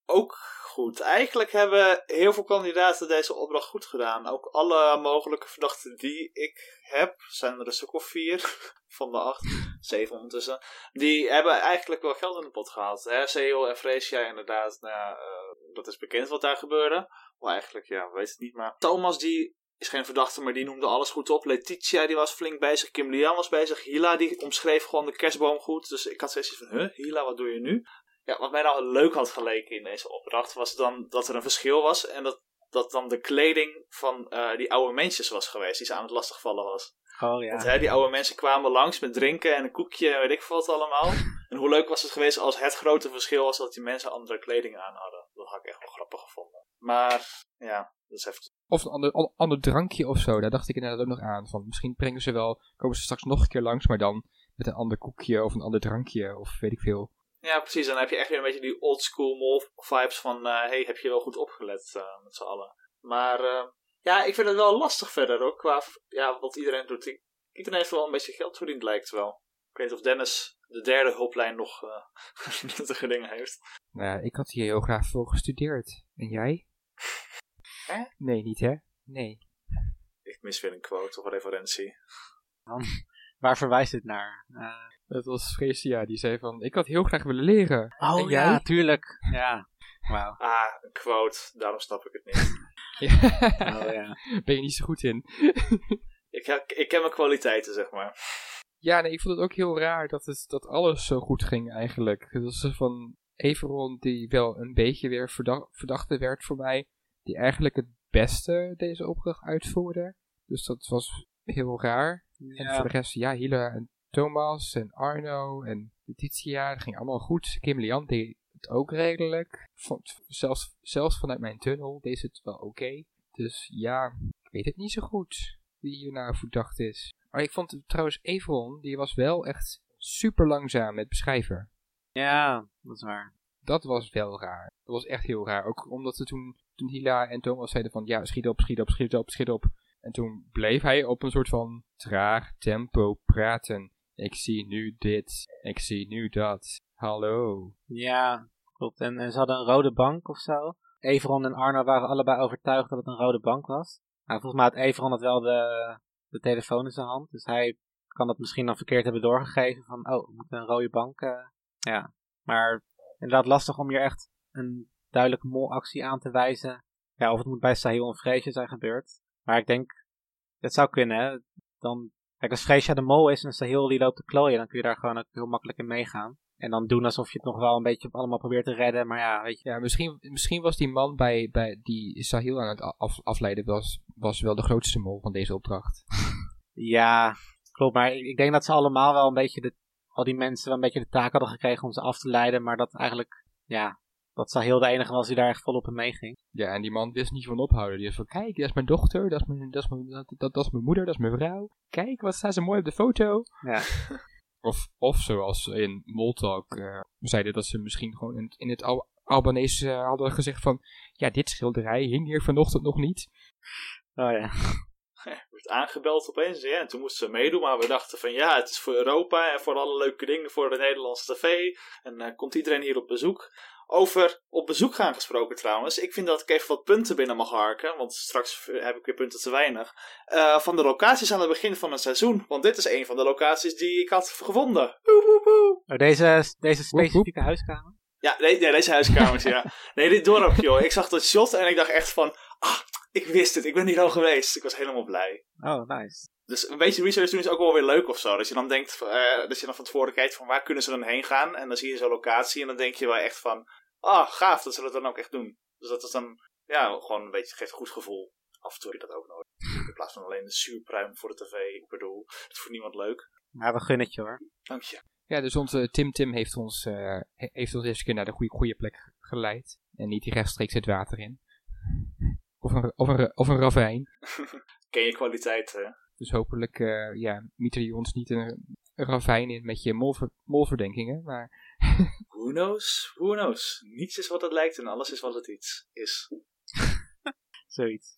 Ook goed. Eigenlijk hebben heel veel kandidaten deze opdracht goed gedaan. Ook alle mogelijke verdachten die ik heb, zijn er een stuk of vier van de acht, zeven ondertussen. Die hebben eigenlijk wel geld in de pot gehaald. Hè? Seo en Freesia inderdaad, nou, ja, uh, dat is bekend wat daar gebeurde. Wel eigenlijk, ja, we weten het niet. Maar Thomas die is geen verdachte, maar die noemde alles goed op. Letitia die was flink bezig, Kim Lian was bezig. Hila die omschreef gewoon de kerstboom goed. Dus ik had zoiets van, huh, Hila, wat doe je nu? Ja, wat mij nou leuk had geleken in deze opdracht was dan dat er een verschil was en dat, dat dan de kleding van uh, die oude mensjes was geweest die ze aan het lastigvallen was. Oh ja. Want hè, die oude mensen kwamen langs met drinken en een koekje en weet ik veel wat allemaal. En hoe leuk was het geweest als het grote verschil was dat die mensen andere kleding aan hadden. Dat had ik echt wel grappig gevonden. Maar ja, dat is even... Of een ander, ander drankje of zo, daar dacht ik inderdaad ook nog aan. Van, misschien brengen ze wel, komen ze straks nog een keer langs, maar dan met een ander koekje of een ander drankje of weet ik veel. Ja, precies. Dan heb je echt weer een beetje die old school mall vibes van, uh, hey, heb je wel goed opgelet uh, met z'n allen. Maar uh, ja, ik vind het wel lastig verder ook, qua ja, wat iedereen doet. Iedereen heeft wel een beetje geld verdiend, lijkt wel. Ik weet niet of Dennis de derde hulplijn nog nuttige dingen heeft. Nou ja, ik had hier heel graag veel gestudeerd. En jij? Hè? Nee, niet hè? Nee. Ik mis weer een quote of een referentie. Dan, waar verwijst het naar? Uh, dat was Freesia, die zei van, ik had heel graag willen leren. Oh en jij? ja, tuurlijk. Ja, wauw. Ah, een quote, daarom snap ik het niet. ja. Oh, ja. Ben je niet zo goed in. ik, heb, ik ken mijn kwaliteiten, zeg maar. Ja, nee, ik vond het ook heel raar dat, het, dat alles zo goed ging eigenlijk. Het was van Everon die wel een beetje weer verdacht, verdachte werd voor mij. Die eigenlijk het beste deze opdracht uitvoerde. Dus dat was heel raar. Ja. En voor de rest, ja, Hila en Thomas en Arno en Letitia, dat ging allemaal goed. Kim Lian deed het ook redelijk. Vond, zelfs, zelfs vanuit mijn tunnel deed het wel oké. Okay. Dus ja, ik weet het niet zo goed wie hier nou verdacht is. Maar ik vond trouwens Everon, die was wel echt super langzaam met beschrijven. Ja, dat is waar. Dat was wel raar. Dat was echt heel raar. Ook omdat ze toen, toen Hila en Thomas zeiden van ja, schiet op, schiet op, schiet op, schiet op. En toen bleef hij op een soort van traag tempo praten. Ik zie nu dit, ik zie nu dat. Hallo. Ja, En, ze hadden een rode bank of zo. Everon en Arno waren allebei overtuigd dat het een rode bank was. Nou, volgens mij had Everon het wel de, de telefoon in zijn hand. Dus hij kan dat misschien dan verkeerd hebben doorgegeven. Van, oh, we moeten een rode bank. Uh, ja, maar inderdaad lastig om hier echt een duidelijke molactie aan te wijzen. Ja, of het moet bij Sahil en Freesje zijn gebeurd. Maar ik denk, het zou kunnen, hè. Dan, kijk, als Freesje de mol is en Sahil die loopt te klooien, dan kun je daar gewoon ook heel makkelijk in meegaan. En dan doen alsof je het nog wel een beetje allemaal probeert te redden. Maar ja, weet je. Ja, misschien, misschien was die man bij, bij die Sahil aan het af, afleiden, was, was wel de grootste mol van deze opdracht. Ja, klopt. Maar ik, ik denk dat ze allemaal wel een beetje de, al die mensen wel een beetje de taak hadden gekregen om ze af te leiden. Maar dat eigenlijk, ja, dat Sahil de enige was die daar echt volop in meeging. Ja, en die man wist niet van ophouden. Die was van, kijk, dat is mijn dochter, dat is mijn, dat is mijn, dat, dat, dat is mijn moeder, dat is mijn vrouw. Kijk, wat staat ze mooi op de foto. Ja. Of, of zoals in Moltalk uh, zeiden dat ze misschien gewoon in, in het Al Albanese uh, hadden gezegd van... Ja, dit schilderij hing hier vanochtend nog niet. Oh ja. Wordt aangebeld opeens, ja. En toen moesten ze meedoen, maar we dachten van ja, het is voor Europa en voor alle leuke dingen voor de Nederlandse tv. En uh, komt iedereen hier op bezoek. Over op bezoek gaan gesproken trouwens. Ik vind dat ik even wat punten binnen mag harken. Want straks heb ik weer punten te weinig. Uh, van de locaties aan het begin van het seizoen. Want dit is een van de locaties die ik had gevonden. Woe, woe, woe. Oh, deze, deze specifieke huiskamer? Ja, nee, nee, deze huiskamers, ja. Nee, dit dorp, joh. Ik zag dat shot en ik dacht echt van... Ah, ik wist het. Ik ben hier al geweest. Ik was helemaal blij. Oh, nice. Dus een beetje research doen is ook wel weer leuk of zo. Dat je dan denkt, uh, dat je dan van tevoren kijkt van waar kunnen ze dan heen gaan. En dan zie je zo'n locatie en dan denk je wel echt van... Ah, gaaf, dat ze dat dan ook echt doen. Dus dat is dan, ja, gewoon een beetje, geeft een goed gevoel. Af en toe heb je dat ook nodig. In plaats van alleen de zuurpruim voor de tv. Ik bedoel, dat is voor niemand leuk. Maar we gunnen het je hoor. Dank je. Ja, dus onze Tim Tim heeft ons, uh, heeft ons deze keer naar de goede, goede plek geleid. En niet die rechtstreeks het water in. Of een, of een, of een ravijn. Ken je kwaliteit, hè? Dus hopelijk, uh, ja, mieten je ons niet een, een ravijn in met je molver, molverdenkingen, maar... Who knows? Who knows? Niets is wat het lijkt en alles is wat het iets is. Zoiets.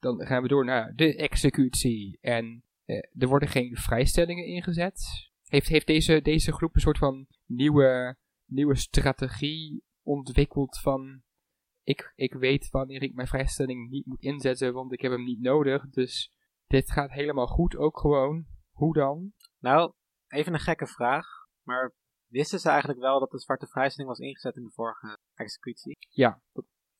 Dan gaan we door naar de executie. En uh, er worden geen vrijstellingen ingezet. Heeft, heeft deze, deze groep een soort van nieuwe, nieuwe strategie ontwikkeld van... Ik, ik weet wanneer ik mijn vrijstelling niet moet inzetten, want ik heb hem niet nodig. Dus dit gaat helemaal goed ook gewoon. Hoe dan? Nou, even een gekke vraag. Maar wisten ze eigenlijk wel dat de zwarte vrijstelling was ingezet in de vorige executie? Ja,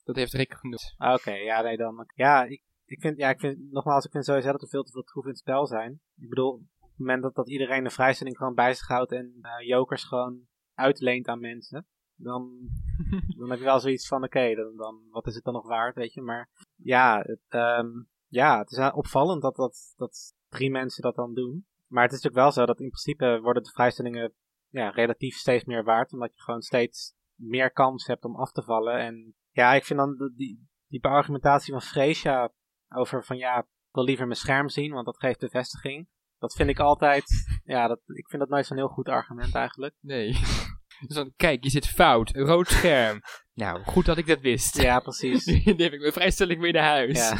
dat, heeft Rick genoemd. Ah, Oké, okay, ja, nee, dan. Ja, ik, ik vind, ja, ik vind, nogmaals, ik vind sowieso dat er veel te veel troeven in het spel zijn. Ik bedoel, op het moment dat, dat iedereen de vrijstelling gewoon bij zich houdt en uh, jokers gewoon uitleent aan mensen, dan, dan heb je wel zoiets van, oké, okay, dan, dan, wat is het dan nog waard, weet je. Maar ja, het, um, ja, het is opvallend dat, dat, dat drie mensen dat dan doen. Maar het is natuurlijk wel zo dat in principe worden de vrijstellingen ja, relatief steeds meer waard. Omdat je gewoon steeds meer kans hebt om af te vallen. En ja, ik vind dan die, die beargumentatie van Freesia over van ja, ik wil liever mijn scherm zien, want dat geeft bevestiging. Dat vind ik altijd, ja, dat, ik vind dat nooit zo'n heel goed argument eigenlijk. Nee. Dus dan, kijk, je zit fout, een rood scherm. nou, goed dat ik dat wist. Ja, precies. nu neem ik mijn vrijstelling weer naar huis. Ja,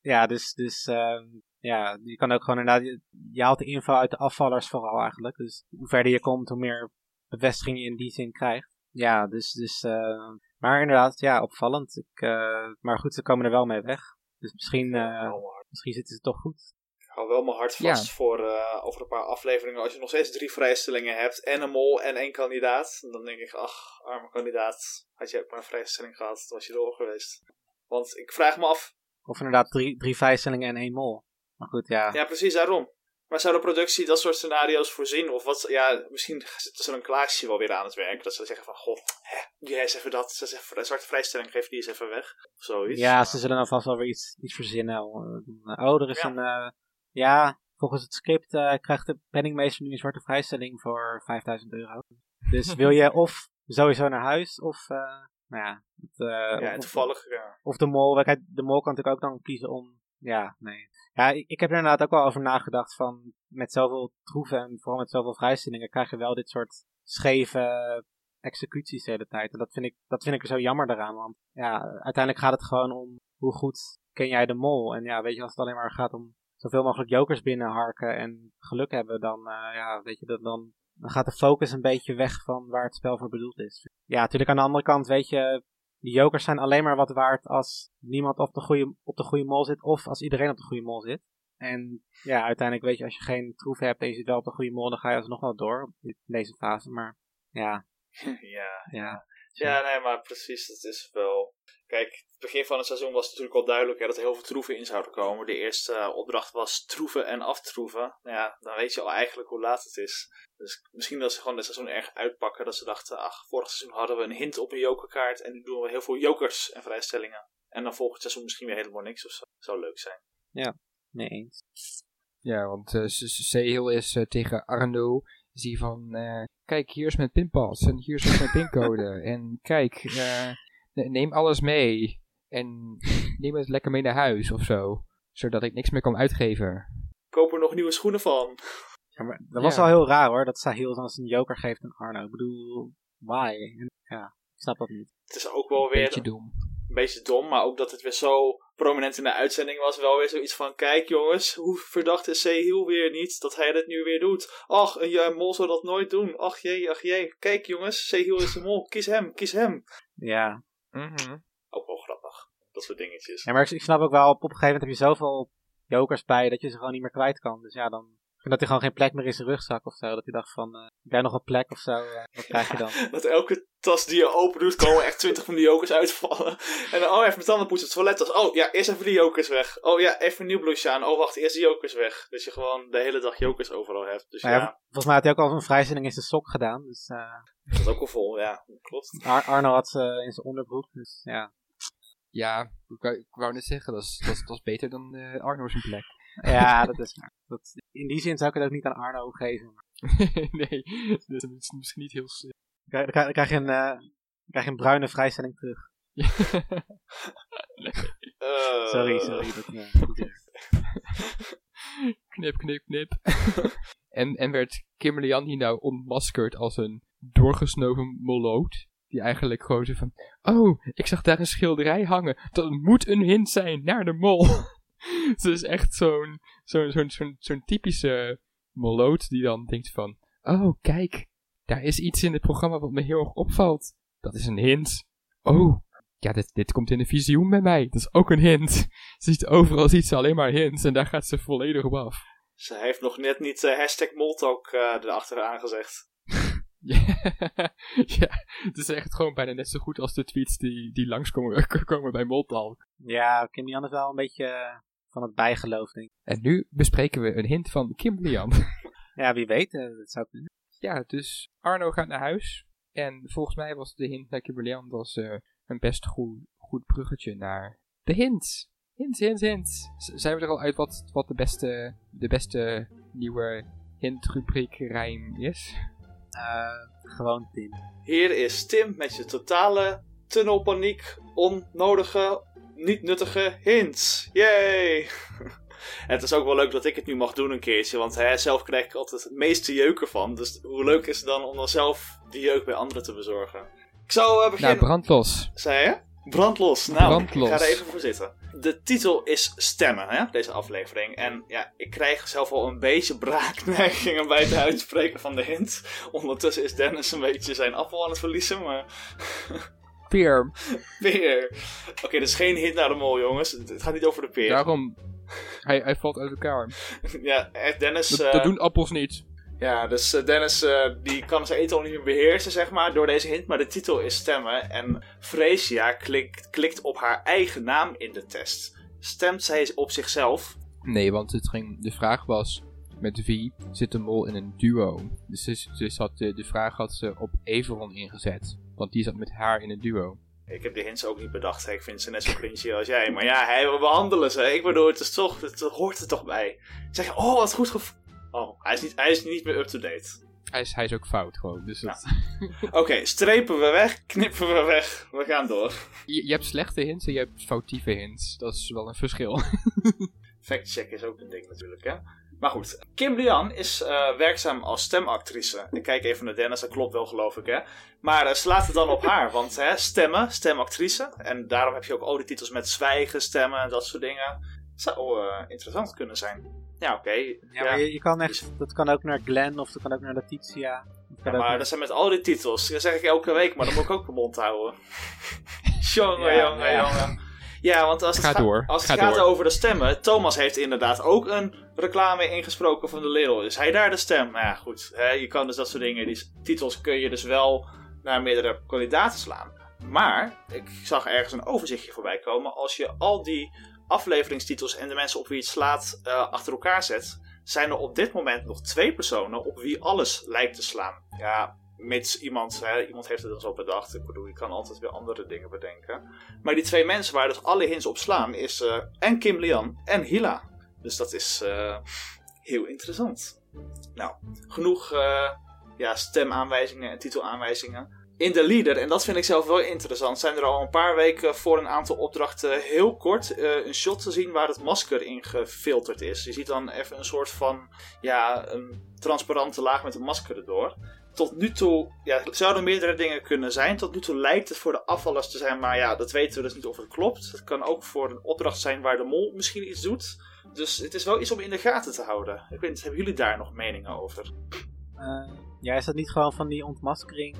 ja dus, dus um, ja, je kan ook gewoon inderdaad, je, je haalt de info uit de afvallers vooral eigenlijk. Dus hoe verder je komt, hoe meer bevestiging je in die zin krijgt. Ja, dus, dus uh, maar inderdaad, ja, opvallend. Ik, uh, maar goed, ze komen er wel mee weg. Dus misschien, uh, misschien zitten ze toch goed. Ik hou wel mijn hart vast ja. voor over een paar afleveringen. Als je nog steeds drie vrijstellingen hebt en een mol en één kandidaat. Dan denk ik, ach, arme kandidaat. Had je ook maar een vrijstelling gehad, dan was je door geweest. Want ik vraag me af. Of inderdaad drie, drie vrijstellingen en één mol. Maar goed, ja. Ja, precies daarom. Maar zou de productie dat soort scenario's voorzien? Of wat, ja, misschien zit er een Klaasje wel weer aan het werk. Dat ze zeggen van, goh, hè, jij eens even dat. Ze zeggen, een zwarte vrijstelling, geef die eens even weg. Of zoiets. Ja, ze zullen dan vast wel weer iets, iets verzinnen. Oh, er is ja. een, uh, ja, volgens het script uh, krijgt de penningmeester nu een zwarte vrijstelling voor 5000 euro. Dus wil je of sowieso naar huis, of, uh, nou ja. Het, ja, of, toevallig, ja. Of de mol, de mol kan natuurlijk ook dan kiezen om ja, nee. Ja, ik, ik heb er inderdaad ook wel over nagedacht van met zoveel troeven en vooral met zoveel vrijstellingen krijg je wel dit soort scheve executies de hele tijd. En dat vind ik, dat vind ik er zo jammer daaraan, want ja, uiteindelijk gaat het gewoon om hoe goed ken jij de mol. En ja, weet je, als het alleen maar gaat om zoveel mogelijk jokers binnenharken en geluk hebben, dan, uh, ja, weet je, dan, dan gaat de focus een beetje weg van waar het spel voor bedoeld is. Ja, natuurlijk aan de andere kant, weet je, die jokers zijn alleen maar wat waard als niemand op de goede, op de goede mol zit of als iedereen op de goede mol zit. En ja, uiteindelijk weet je, als je geen troef hebt en je zit wel op de goede mol, dan ga je alsnog wel door in deze fase. Maar ja. ja. Ja. Ja, nee, maar precies, dat is wel... Kijk, het begin van het seizoen was natuurlijk al duidelijk hè, dat er heel veel troeven in zouden komen. De eerste eh, opdracht was troeven en aftroeven. Nou ja, dan weet je al eigenlijk hoe laat het is. Dus misschien dat ze gewoon het seizoen erg uitpakken. Dat ze dachten, ach, vorig seizoen hadden we een hint op een jokerkaart. En nu doen we heel veel jokers en vrijstellingen. En dan volgend seizoen misschien weer helemaal niks of zo. Zou leuk zijn. Nee eens. Ja, want eh Sehil is eh, tegen Arno. Is die van, eh, kijk, hier is mijn pinpas en hier is mijn pincode. en kijk, eh, neem alles mee. En neem het lekker mee naar huis of zo. Zodat ik niks meer kan uitgeven. Koop er nog nieuwe schoenen van. Ja, maar dat was Ja. wel heel raar hoor, dat Sahil dan zijn joker geeft aan Arno. Ik bedoel, why? En, ja, ik snap dat niet. Het is ook wel weer Beetje dom. een beetje dom, maar ook dat het weer zo prominent in de uitzending was. Wel weer zoiets van, kijk jongens, hoe verdacht is Sehil weer niet dat hij dit nu weer doet. Ach, een ja, mol zou dat nooit doen. Ach jee, ach jee. Kijk jongens, Sehil is de mol. Kies hem, kies hem. Ja, Mhm. Ook wel grappig. Dat soort dingetjes. ja maar ik, ik snap ook wel, op, op een gegeven moment heb je zoveel jokers bij dat je ze gewoon niet meer kwijt kan. Dus ja, dan ik vind dat hij gewoon geen plek meer in zijn rugzak of zo. Dat hij dacht van, eh heb jij nog een plek of zo? Eh, wat krijg je dan? Dat elke tas die je open doet, komen echt twintig van die jokers uitvallen. En dan, oh, even mijn tanden poetsen, toilettas. Oh, ja, eerst even die jokers weg. Oh ja, even een nieuw blouseje aan. Oh, wacht, eerst die jokers weg. Dat je gewoon de hele dag jokers overal hebt. Dus Nou ja, ja, Volgens mij had hij ook al een vrijstelling in zijn sok gedaan. Dus eh, dat is ook wel vol. Ja, klopt. Ar- Arno had ze in zijn onderbroek. Dus ja. Ja, ik wou, ik wou net zeggen, dat is, dat is, dat is beter dan eh Arno zijn plek. Ja, dat is waar. Dat, in die zin zou ik het ook niet aan Arno geven. Nee, dat is misschien niet heel slim. dan krijg, je een, eh, krijg je een bruine vrijstelling terug. Sorry, sorry. Dat, knip, knip, knip. en, en werd Kimberly Jan hier nou ontmaskerd als een doorgesnoven moloot? Die eigenlijk gewoon zo van... Oh, ik zag daar een schilderij hangen. Dat moet een hint zijn naar de mol. Ze is echt zo'n zo'n zo'n zo'n typische moloot die dan denkt van... Oh, kijk. Daar is iets in het programma wat me heel erg opvalt. Dat is een hint. Oh, ja, dit, dit komt in een visioen bij mij. Dat is ook een hint. Ze ziet overal ziet ze alleen maar hints en daar gaat ze volledig op af. Ze heeft nog net niet eh, hashtag Moltalk eh erachteraan gezegd. ja, het is echt gewoon bijna net zo goed als de tweets die, die langskomen komen bij Moltalk. Ja, Kim Jan is wel een beetje eh, van het bijgeloof, denk ik. En nu bespreken we een hint van Kimberly Jan. Ja, wie weet. eh, dat zou kunnen. ja, dus Arno gaat naar huis. En volgens mij was de hint naar Kimberly Jan was, eh, een best goed, goed bruggetje naar de hints. Hints, hints, hints. Z- zijn we er al uit wat, wat de, beste, de beste nieuwe hint-rubriek rijm is? Eh, gewoon Tim. Hier is Tim met je totale tunnelpaniek, onnodige, niet nuttige hints. Yay! En het is ook wel leuk dat ik het nu mag doen een keertje, want hè, zelf krijg ik altijd het meeste jeuk ervan. Dus hoe leuk is het dan om dan zelf die jeuk bij anderen te bezorgen? Ik zou eh, beginnen... Nou, brandlos. Zei je? Brandlos. Nou, Brandlos. ik ga er even voor zitten. De titel is Stemmen, hè, deze aflevering. En ja, ik krijg zelf al een beetje braakneigingen bij het uitspreken van de hint. Ondertussen is Dennis een beetje zijn appel aan het verliezen, maar Peer. peer. Oké, is geen hint naar de mol, jongens. Het gaat niet over de peer. Daarom. Hij, hij valt uit elkaar. Ja, Dennis... Dat, eh, dat doen appels niet. Ja, dus eh, Dennis eh, die kan zijn eten al niet meer beheersen, zeg maar, door deze hint. Maar de titel is stemmen. En Freesia klikt, klikt op haar eigen naam in de test. Stemt zij op zichzelf? Nee, want het ging, de vraag was: met wie zit de mol in een duo? Dus, dus had de, de vraag had ze op Everon ingezet. Want die zat met haar in een duo. Ik heb de hints ook niet bedacht. hè. Ik vind ze net zo cringy als jij. Maar ja, hij, we behandelen ze. Ik bedoel, het is toch, het hoort er toch bij. Zeg oh, wat goed gev... Oh, hij is niet, hij is niet meer up-to-date. Hij is, hij is ook fout gewoon. Dus dat, Oké, strepen we weg, knippen we weg. We gaan door. je, je hebt slechte hints en je hebt foutieve hints. Dat is wel een verschil. Factcheck is ook een ding natuurlijk, hè. Maar goed, Kim Lian is eh, werkzaam als stemactrice. Ik kijk even naar Dennis, dat klopt wel geloof ik, hè. Maar eh, ze laat het dan op haar, want hè, stemmen, stemactrice. En daarom heb je ook al die titels met zwijgen, stemmen en dat soort dingen. Zou eh, interessant kunnen zijn. Ja, oké. Ja, je, je kan echt, dat kan ook naar Glenn of dat kan ook naar Letitia. Dat Ja, maar naar- dat zijn met al die titels. Dat zeg ik elke week, maar dan moet ik ook mijn mond houden. jongen, Ja, jongen, ja. jongen. Ja, want als het, Ga ga- door, als het ga gaat door. over de stemmen... Thomas heeft inderdaad ook een reclame ingesproken van de Lidl. Is hij daar de stem? Nou ja, goed. Hè, je kan dus dat soort dingen... Die titels kun je dus wel naar meerdere kandidaten slaan. Maar ik zag ergens een overzichtje voorbij komen. Als je al die afleveringstitels en de mensen op wie het slaat uh, achter elkaar zet, zijn er op dit moment nog twee personen op wie alles lijkt te slaan. Ja, mits iemand, hè, iemand heeft het dan zo bedacht. Ik bedoel, je kan altijd weer andere dingen bedenken. Maar die twee mensen waar dus alle hints op slaan, is uh, en Kim Lian en Hila. Dus dat is uh, heel interessant. Nou, genoeg ja, stemaanwijzingen en titelaanwijzingen. In de leader, en dat vind ik zelf wel interessant, zijn er al een paar weken voor een aantal opdrachten heel kort uh, een shot te zien waar het masker in gefilterd is. Je ziet dan even een soort van ja, een transparante laag met een masker erdoor tot nu toe ja, zouden meerdere dingen kunnen zijn. Tot nu toe lijkt het voor de afvallers te zijn, maar ja, dat weten we dus niet of het klopt. Het kan ook voor een opdracht zijn waar de mol misschien iets doet. Dus het is wel iets om in de gaten te houden. Ik weet hebben jullie daar nog meningen over? Uh, ja, is dat niet gewoon van die ontmaskering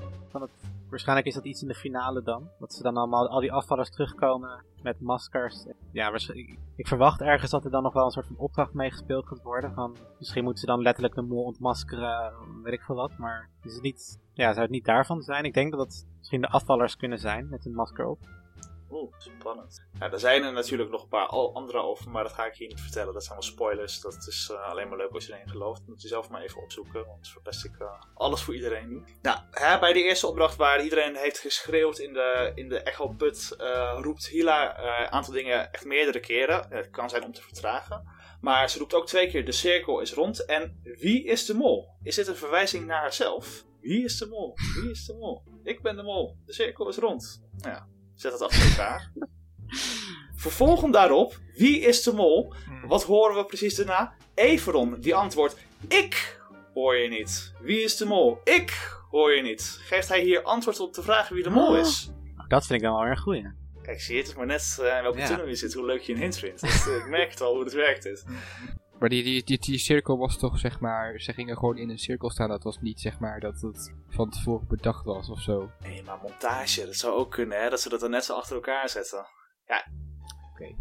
Waarschijnlijk is dat iets in de finale dan. Dat ze dan allemaal, al die afvallers terugkomen met maskers. Ja, ik verwacht ergens dat er dan nog wel een soort van opdracht mee gespeeld gaat worden. Van, misschien moeten ze dan letterlijk de mol ontmaskeren, weet ik veel wat. Maar is het niet, ja, zou het niet daarvan zijn? Ik denk dat het misschien de afvallers kunnen zijn met een masker op. Oeh, spannend. Ja, er zijn er natuurlijk nog een paar andere over, maar dat ga ik hier niet vertellen. Dat zijn wel spoilers. Dat is uh, alleen maar leuk als je erin gelooft. moet je zelf maar even opzoeken, want verpest ik uh, alles voor iedereen nu. Nou, hè, bij de eerste opdracht waar iedereen heeft geschreeuwd in de, in de Echo Put, uh, roept Hila een aantal dingen echt meerdere keren. Het kan zijn om te vertragen. Maar ze roept ook twee keer: de cirkel is rond. En wie is de mol? Is dit een verwijzing naar haarzelf? Wie is de mol? Wie is de mol? Ik ben de mol. De cirkel is rond. Nou ja, Zet het achter elkaar. Vervolgens daarop, wie is de mol? Hmm. Wat horen we precies daarna? Everon, die antwoordt, ik hoor je niet. Wie is de mol? Ik hoor je niet. Geeft hij hier antwoord op de vraag wie de mol ah. is? Dat vind ik dan wel erg goed, Kijk, zie je, het is maar net uh, welke ja. tunnel je zit, hoe leuk je een hint vindt. Dus, uh, ik merk het al hoe het werkt is. Maar die, die, die, die, cirkel was toch, zeg maar, ze gingen gewoon in een cirkel staan. Dat was niet, zeg maar, dat het van tevoren bedacht was of zo. Nee, maar montage, dat zou ook kunnen, hè. Dat ze dat dan net zo achter elkaar zetten. Ja. Oké.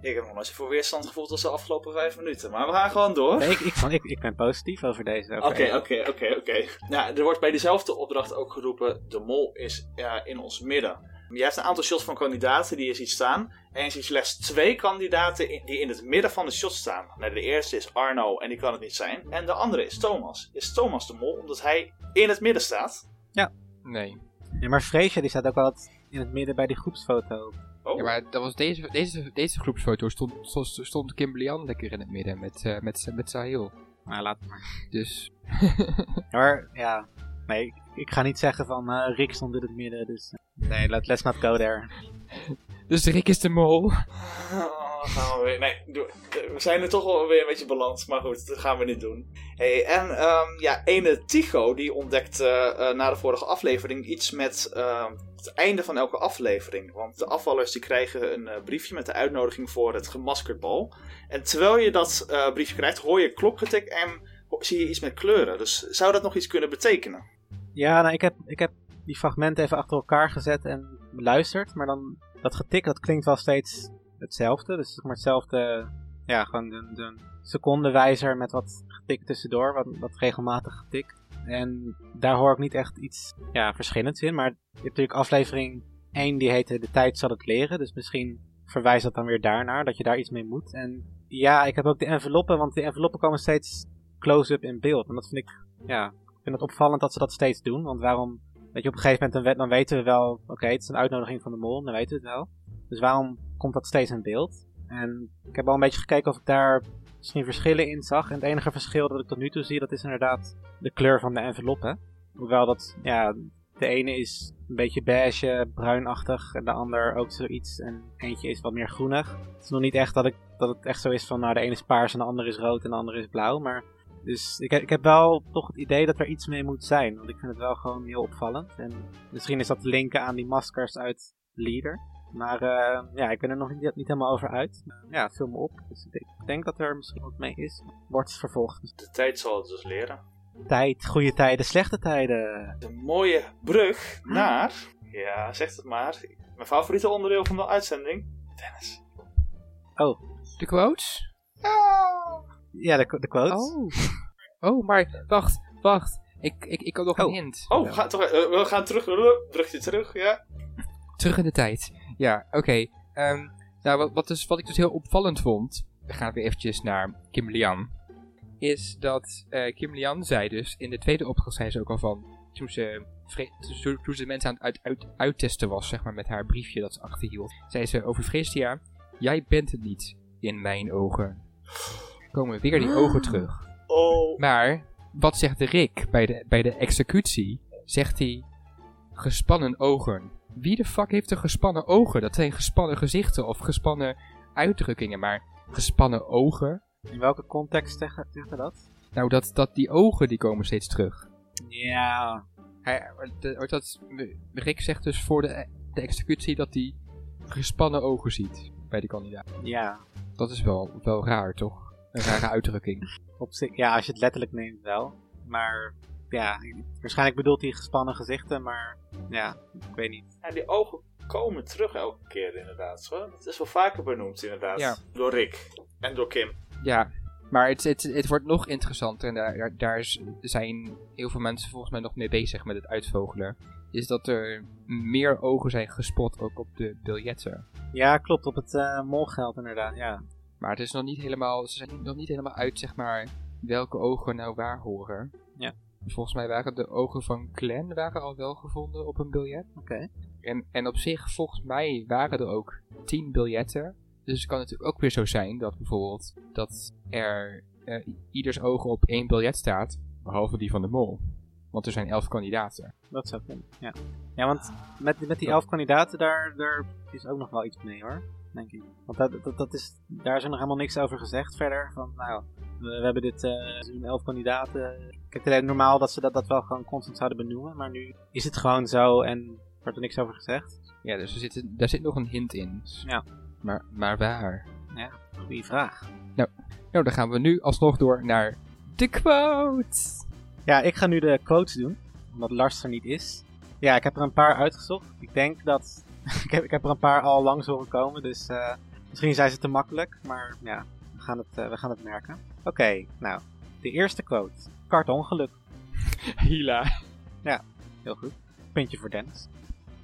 Ik heb nog nooit voor weerstand gevoeld als de afgelopen vijf minuten. Maar we gaan gewoon door. Nee, ik, ik, ik, ik ben positief over deze. Oké, oké, oké, oké. Ja, er wordt bij dezelfde opdracht ook geroepen: de mol is in ons midden. Je hebt een aantal shots van kandidaten die je ziet staan. En je ziet slechts twee kandidaten die in het midden van de shot staan. Nou, de eerste is Arno en die kan het niet zijn. En de andere is Thomas. Is Thomas de mol omdat hij in het midden staat? Ja. Nee. Ja, maar Freesia die staat ook wel in het midden bij die groepsfoto. Oh. Ja, maar dat was deze, deze, deze groepsfoto stond, stond, stond Kimberly Ann lekker in het midden met, uh, met, met Sahil. Maar laat maar. Dus. maar ja, nee, ik ga niet zeggen van uh, Rick stond in het midden, dus... Uh, nee, let, let's not go there. dus Rick is de mol. Oh, gaan we weer. Nee, we zijn er toch wel weer een beetje balans, maar goed, dat gaan we niet doen. Hey, en um, ja, ene Tycho die ontdekt uh, na de vorige aflevering iets met uh, het einde van elke aflevering. Want de afvallers die krijgen een uh, briefje met de uitnodiging voor het gemaskerd bal. En terwijl je dat briefje krijgt, hoor je klokgetik en zie je iets met kleuren. Dus zou dat nog iets kunnen betekenen? Ja, nou, ik, heb, ik heb die fragmenten even achter elkaar gezet en beluisterd. Maar dan, dat getik, dat klinkt wel steeds hetzelfde. Dus zeg maar hetzelfde, ja, gewoon de, de secondenwijzer met wat getik tussendoor. Wat, wat regelmatig getik. En daar hoor ik niet echt iets ja, verschillends in. Maar je hebt natuurlijk aflevering 1, die heette De tijd zal het leren. Dus misschien verwijst dat dan weer daarnaar, dat je daar iets mee moet. En ja, ik heb ook de enveloppen, want de enveloppen komen steeds close-up in beeld. En dat vind ik, ja, vind het opvallend dat ze dat steeds doen. Want waarom, weet je, op een gegeven moment dan, dan weten we wel, oké, het is een uitnodiging van de mol, dan weten we het wel. Dus waarom komt dat steeds in beeld? En ik heb al een beetje gekeken of ik daar misschien verschillen in zag. En het enige verschil dat ik tot nu toe zie, dat is inderdaad de kleur van de enveloppen. Hoewel dat, ja, de ene is een beetje beige, bruinachtig en de ander ook zoiets. En eentje is wat meer groenig. Het is nog niet echt dat, ik, dat het echt zo is van, nou, de ene is paars en de andere is rood en de andere is blauw. Maar dus ik, ik heb wel toch het idee dat er iets mee moet zijn. Want ik vind het wel gewoon heel opvallend. En misschien is dat te linken aan die maskers uit Leader. Maar uh, ja, ik ben er nog niet, niet helemaal over uit. ja, vul me op. Dus ik denk dat er misschien wat mee is. Wordt vervolgd. De tijd zal het dus leren. Tijd, goede tijden, slechte tijden. De mooie brug naar... Ja, zeg het maar. Mijn favoriete onderdeel van de uitzending. Dennis. Oh. De quotes? Ja. Ja, de, de quotes. Oh. oh, maar wacht, wacht. Ik, ik, ik had nog oh. een hint. Oh, we gaan, toch, uh, we gaan terug. Brugje terug, ja. Terug in de tijd. Ja, oké. Ehm, nou, wat, wat, dus, wat ik dus heel opvallend vond, we gaan weer eventjes naar Kim Lian, is dat eh, Kim Lian zei dus, in de tweede opdracht zei ze ook al van, toen ze, toen, toen ze mensen aan het uit, uit, uittesten was, zeg maar, met haar briefje dat ze achterhield, zei ze over Frestia, jij bent het niet, in mijn ogen. Komen weer die ogen terug. Oh. Maar, wat zegt Rick bij de, bij de executie? Zegt hij, gespannen ogen. Wie de fuck heeft er gespannen ogen? Dat zijn gespannen gezichten of gespannen uitdrukkingen, maar gespannen ogen? In welke context zegt hij dat? Nou, dat, dat die ogen die komen steeds terug. Ja. Hij, de- dat, Rick zegt dus voor de, de executie dat hij gespannen ogen ziet bij de kandidaat. Ja. Dat is wel, wel raar, toch? Een rare uitdrukking. Op zich, ja, als je het letterlijk neemt wel. Maar ja, waarschijnlijk bedoelt hij gespannen gezichten, maar ja, ik weet niet. Ja, die ogen komen terug elke keer inderdaad. Zo. Dat is wel vaker benoemd inderdaad. Ja. Door Rick. En door Kim. Ja, maar het, het, het wordt nog interessanter en daar, daar- is- zijn heel veel mensen volgens mij nog mee bezig met het uitvogelen. Is dat er meer ogen zijn gespot ook op de biljetten. Ja, klopt, op het eh molgeld inderdaad, ja. Maar het is nog niet helemaal, ze zijn nog niet helemaal uit, zeg maar, welke ogen nou waar horen. Ja. Volgens mij waren de ogen van Glenn waren al wel gevonden op een biljet. Oké. En, en op zich, volgens mij waren er ook 10 biljetten. Dus het kan natuurlijk ook weer zo zijn dat bijvoorbeeld dat er eh, ieders ogen op één biljet staat, behalve die van de mol. Want er zijn 11 kandidaten. Dat zou kunnen, ja. Ja, want met, met die elf kandidaten, daar, daar is ook nog wel iets mee hoor, denk ik. Want dat, dat, dat is, daar is er nog helemaal niks over gezegd verder. Van, nou, we, we hebben dit seizoen elf kandidaten. Kijk, het normaal dat ze dat, dat wel gewoon constant zouden benoemen, maar nu is het gewoon zo en wordt er niks over gezegd. Ja, dus er zit, daar zit nog een hint in. Ja. Maar, maar waar? Goeie vraag. Nou, dan gaan we nu alsnog door naar de quote. Ja, ik ga nu de quotes doen, omdat Lars er niet is. Ja, ik heb er een paar uitgezocht. Ik denk dat... ik, heb, ik heb er een paar al langs horen komen, dus eh, misschien zijn ze te makkelijk, maar ja, we gaan het, eh, we gaan het merken. Oké, nou, de eerste quote. Kartongeluk. Hila. Heel goed. Puntje voor Dennis.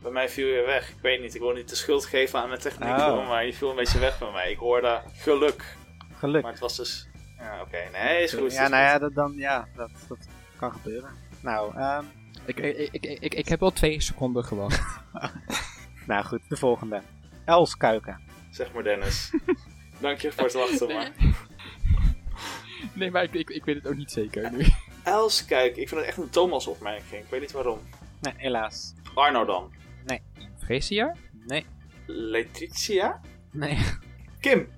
Bij mij viel je weg. Ik weet niet, ik wil niet de schuld geven aan mijn techniek, Oh. hoor, maar je viel een beetje weg bij mij. Ik hoorde geluk. Geluk. Maar het was dus... Ja, oké. Nee, is goed. ja, is nou goed. ja, dat, dan, ja dat, dat kan gebeuren. Nou, ehm, Ik, ik, ik, ik, ik heb wel twee seconden gewacht. nou goed, de volgende. Elskuiken. Zeg maar Dennis. Dank je voor het wachten, maar... Nee, maar ik, ik, ik weet het ook niet zeker nu. Els, kijk, ik vind het echt een Thomas-opmerking. Ik weet niet waarom. Nee, helaas. Arno dan. Fresia? Nee, Letitia? nee, Kim.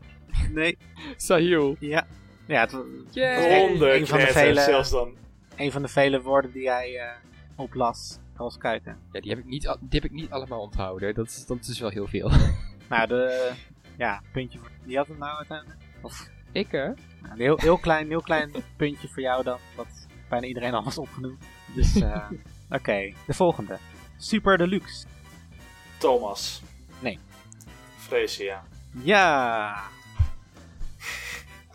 nee. Sahil. Ja, ja het, Yay! Een van de vele- zelfs dan. een van de vele woorden die hij eh, oplas. Elskuiken. Ja, die heb ik niet, die heb ik niet allemaal onthouden. Dat is, dat is wel heel veel. Nou, de... Ja, puntje voor... Wie had het nou uiteindelijk? Of, ik, hè? nou, een heel, heel, klein, heel klein puntje voor jou dan. Wat bijna iedereen al was opgenoemd. Dus, eh, oké. De volgende. Super Deluxe. Thomas. Nee. Freesia. Ja!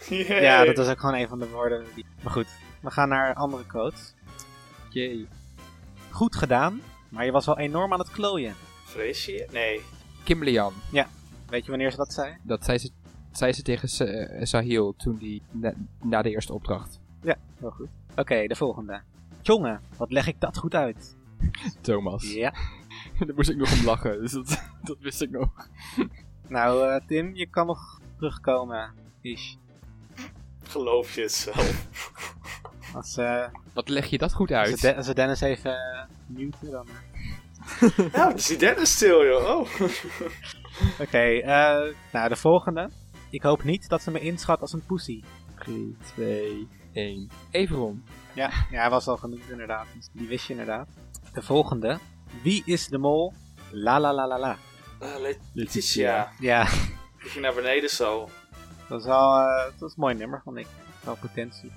Yay. Ja, dat was ook gewoon een van de woorden. Die... Maar goed, we gaan naar andere quotes. Jee. Goed gedaan, maar je was wel enorm aan het klooien. Freesia? Nee. Kim Lian. Weet je wanneer ze dat zei? Dat zei ze, zei ze tegen Sa- eh, Sahil toen die, na, na de eerste opdracht. Heel goed. Oké, de volgende. Jongen, wat leg ik dat goed uit? Thomas. Ja. Daar moest ik nog om lachen, dus dat, dat wist ik nog. Nou, eh, Tim, je kan nog terugkomen. Ish. Geloof je het zelf. Als, eh Wat leg je dat goed uit? De- als we Dennis even uh, muten, dan... eh. ja, het is die Dennis stil, joh. Oh. Oké, eh, nou, de volgende. Ik hoop niet dat ze me inschat als een poesie. 3, 2, 1. Everon. Ja, ja, hij was al genoemd inderdaad. Dus Die wist je inderdaad. De volgende. Wie is de mol? La la la la la. Eh, Letitia. Ja, Die ging naar beneden zo. Dat is wel eh, dat is een mooi nummer, vond ik. Wel potentie.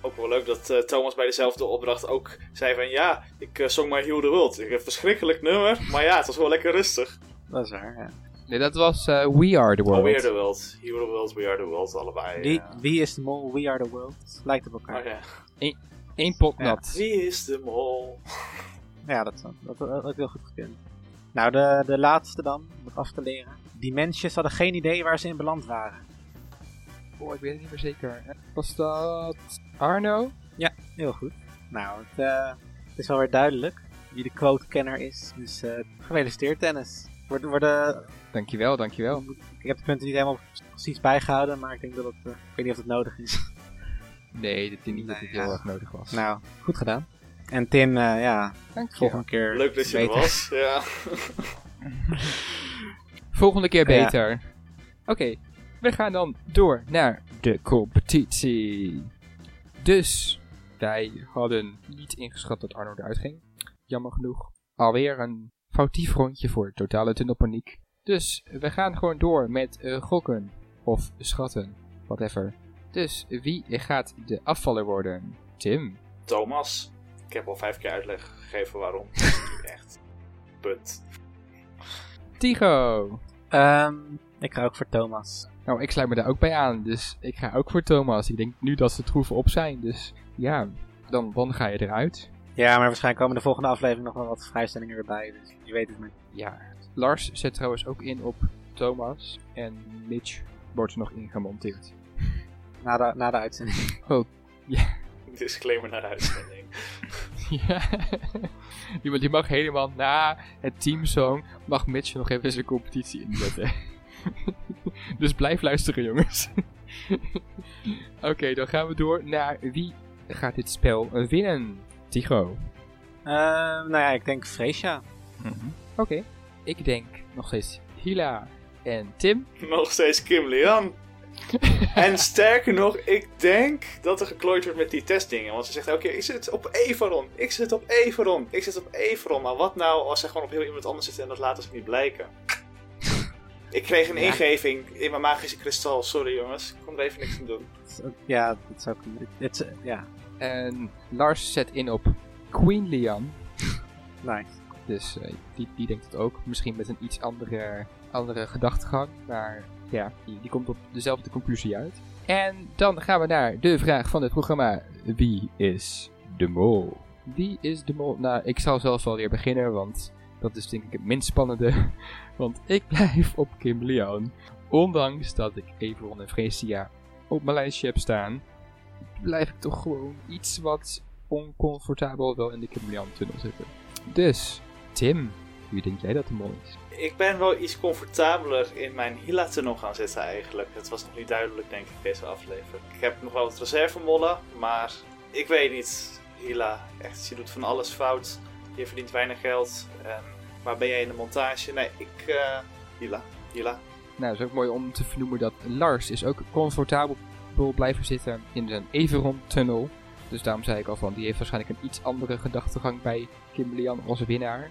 Ook wel leuk dat eh, Thomas bij dezelfde opdracht ook zei van... Ja, ik eh, zong maar Heal the World. Ik heb een verschrikkelijk nummer. Maar ja, het was wel lekker rustig. Dat is waar, ja. Nee, dat was eh, We Are The World. Oh, We are the world. Heal the World, We are the world. Allebei. Wie, ja. wie is de mol? We are the world. Lijkt op elkaar. Oh, ja. Eén pot Ja. nat. Wie is de mol? Ja, dat, dat, dat ik heel goed gekend. Nou, de, de laatste dan, om het af te leren. Die mensjes hadden geen idee waar ze in beland waren. Oh, ik weet het niet meer zeker. Was dat Arno? Heel goed. Nou, het, eh, het is wel weer duidelijk wie de quote-kenner is. Dus eh, gefeliciteerd, Dennis. Worden, worden, Dankjewel, dankjewel. ik heb de punten niet helemaal precies bijgehouden, maar ik denk dat het, eh, ik weet niet of het nodig is. Nee, ik denk niet dat Nee, het heel ja. erg nodig was. nou, goed gedaan. En Tim, eh, ja, Dank je. volgende keer Leuk dat je er was. Ja. Volgende keer Ja. beter. Oké, we gaan dan door naar de competitie. Dus, wij hadden niet ingeschat dat Arno eruit ging. Jammer genoeg. Alweer een foutief rondje voor totale tunnelpaniek. Dus, we gaan gewoon door met eh, gokken. Of schatten. Whatever. Dus, wie gaat de afvaller worden? Tim. Thomas. Ik heb al vijf keer uitleg gegeven waarom. Echt. Punt. Tigo. Ehm, ik ga ook voor Thomas. Nou, ik sluit me daar ook bij aan. Dus ik ga ook voor Thomas. Ik denk nu dat ze troeven op zijn. Dus ja, dan, dan ga je eruit. Ja, maar waarschijnlijk komen de volgende aflevering nog wel wat vrijstellingen erbij. Dus je weet het maar. Ja. Lars zet trouwens ook in op Thomas. En Mitch wordt er nog in gemonteerd. Na de, na de uitzending. Disclaimer naar de uitzending. ja. Die, die mag helemaal na het teamsong. Mag Mitch nog even zijn competitie inzetten. dus blijf luisteren, jongens. Oké, dan gaan we door naar wie gaat dit spel winnen. Tigo. Ehm, nou ja, ik denk Freesia. Oké. Ik denk nog steeds Hila en Tim. Nog steeds Kim Leon. en sterker nog, ik denk dat er geklooid wordt met die testdingen. Want ze zegt elke keer, ik zit op Everon, ik zit op Everon, ik zit op Everon. Maar wat nou als ze gewoon op heel iemand anders zitten en dat laten ze niet blijken? Ik kreeg een Ja. ingeving in mijn magische kristal. Sorry jongens, ik kon er even niks aan doen. Ja, dat zou kunnen. Het ja, En Lars zet in op Queen Lian. nice. Dus eh, die, die denkt het ook. Misschien met een iets andere, andere gedachtegang. Maar ja, die, die komt op dezelfde conclusie uit. En dan gaan we naar de vraag van het programma. Wie is de mol? Wie is de mol? Nou, ik zal zelf wel weer beginnen, want dat is denk ik het minst spannende. Want ik blijf op Kim. Ondanks dat ik Everon en Freesia op mijn lijstje heb staan, blijf ik toch gewoon iets wat oncomfortabel wel in de Kim Leon tunnel zitten. Dus, Tim, wie denk jij dat de mol is? Ik ben wel iets comfortabeler in mijn Hila-tunnel gaan zitten eigenlijk. Het was nog niet duidelijk, denk ik, deze aflevering. Ik heb nog wel wat reservemollen, maar ik weet niet. Hila, echt, je doet van alles fout. Je verdient weinig geld. En waar ben jij in de montage? Nee, ik... eh Hila, Hila. Nou, het is ook mooi om te vernoemen dat Lars is ook comfortabel blijven zitten in zijn Everon-tunnel. Dus daarom zei ik al van, die heeft waarschijnlijk een iets andere gedachtegang bij Kim Lian als winnaar.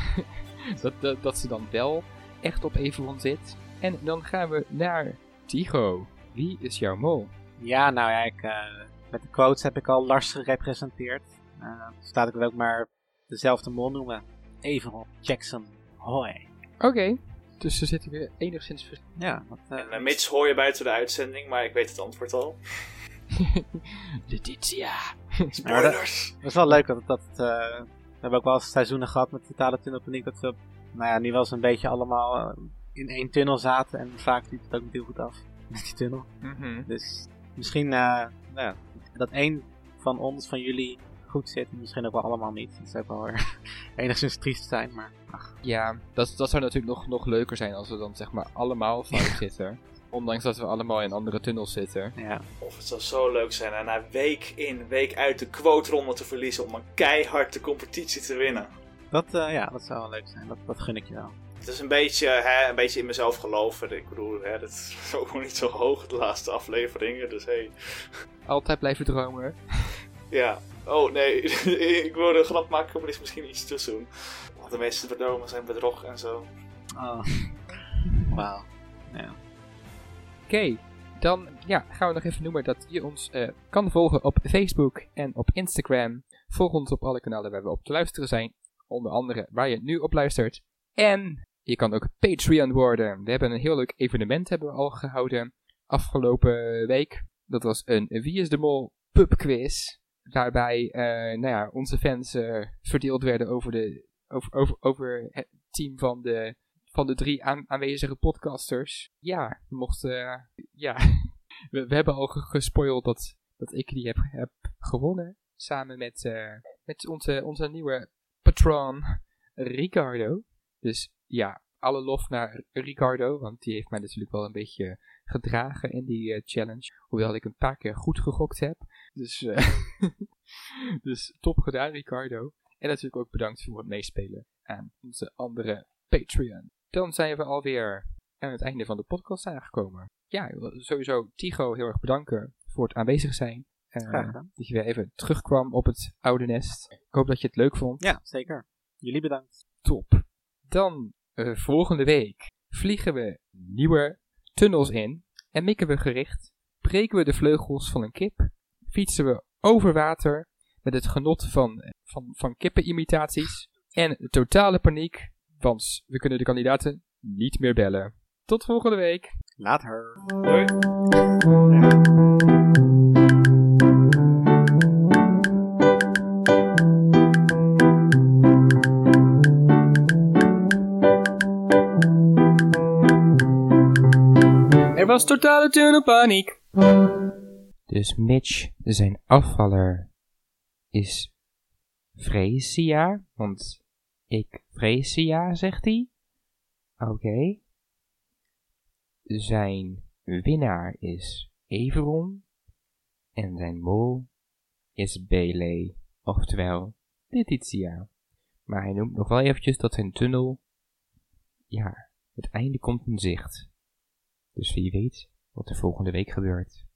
dat, dat, dat ze dan wel echt op Everon zit. En dan gaan we naar Tigo. Wie is jouw mol? Ja, nou ja, ik, eh, met de quotes heb ik al Lars gerepresenteerd. Uh, dus laat ik het ook maar dezelfde mol noemen. Everon Jackson. Hoi. Oké, dus ze zitten weer enigszins... Ja, wat, eh, En uh, Mitch hoor je buiten de uitzending, maar ik weet het antwoord al. Letitia. Spoilers! Het is wel leuk dat, dat eh, we hebben ook wel eens seizoenen gehad met totale tunnelpaniek dat we, nou ja, nu wel eens een beetje allemaal in één tunnel zaten en vaak liep het ook niet heel goed af met die tunnel. Mhm. Dus misschien eh, nou ja, dat één van ons, van jullie, goed zit en misschien ook wel allemaal niet. Dat zou ook wel weer enigszins triest zijn, maar ach. Ja, dat, dat zou natuurlijk nog, nog leuker zijn als we dan zeg maar allemaal fout zitten. Ondanks dat we allemaal in andere tunnels zitten. Ja. Of het zou zo leuk zijn en na week in, week uit de quote-ronde te verliezen om een keihard de competitie te winnen. Dat, uh, ja, dat zou wel leuk zijn. Dat, dat gun ik je wel. Het is een beetje, hè, een beetje in mezelf geloven. Ik bedoel, hè, dat is ook nog niet zo hoog de laatste afleveringen, dus hey. Altijd blijven dromen. Ja. Oh nee, ik wilde een grap maken, maar is misschien iets te doen. Want de meeste dromen zijn bedrog en zo. Oh. Wauw. Ja. Oké, dan ja, gaan we nog even noemen dat je ons uh, kan volgen op Facebook en op Instagram. Volg ons op alle kanalen waar we op te luisteren zijn. Onder andere waar je nu op luistert. En je kan ook Patreon worden. We hebben een heel leuk evenement hebben we al gehouden afgelopen week. Dat was een Wie is de Mol pubquiz. Waarbij uh, nou ja, onze fans uh, verdeeld werden over, de, over, over, over het team van de, van de drie aan, aanwezige podcasters. Ja, we mochten, eh, ja, we, we hebben al ge- gespoild dat, dat ik die heb, heb gewonnen. Samen met, eh, met onze, onze nieuwe patron, Ricardo. Dus ja, alle lof naar Ricardo, want die heeft mij natuurlijk wel een beetje gedragen in die eh, challenge. Hoewel ik een paar keer goed gegokt heb. Dus, eh, dus top gedaan, Ricardo. En natuurlijk ook bedankt voor het meespelen aan onze andere Patreon. Dan zijn we alweer aan het einde van de podcast aangekomen. Ja, ik wil sowieso Tigo heel erg bedanken voor het aanwezig zijn. Graag gedaan. dat je weer even terugkwam op het oude nest. Ik hoop dat je het leuk vond. Ja, zeker. Jullie bedankt. Top. Dan eh, volgende week vliegen we nieuwe tunnels in en mikken we gericht. Breken we de vleugels van een kip. Fietsen we over water met het genot van, van, van kippenimitaties. En totale paniek, want we kunnen de kandidaten niet meer bellen. Tot volgende week. Later. Doei. Er was totale tunnelpaniek. Dus Mitch, zijn afvaller, is Freesia. Want ik Freesia, zegt hij. Oké. Zijn winnaar is Everon. En zijn mol is Bele. Oftewel Letitia. Maar hij noemt nog wel eventjes dat zijn tunnel... Ja, het einde komt in zicht. Dus wie weet wat er volgende week gebeurt.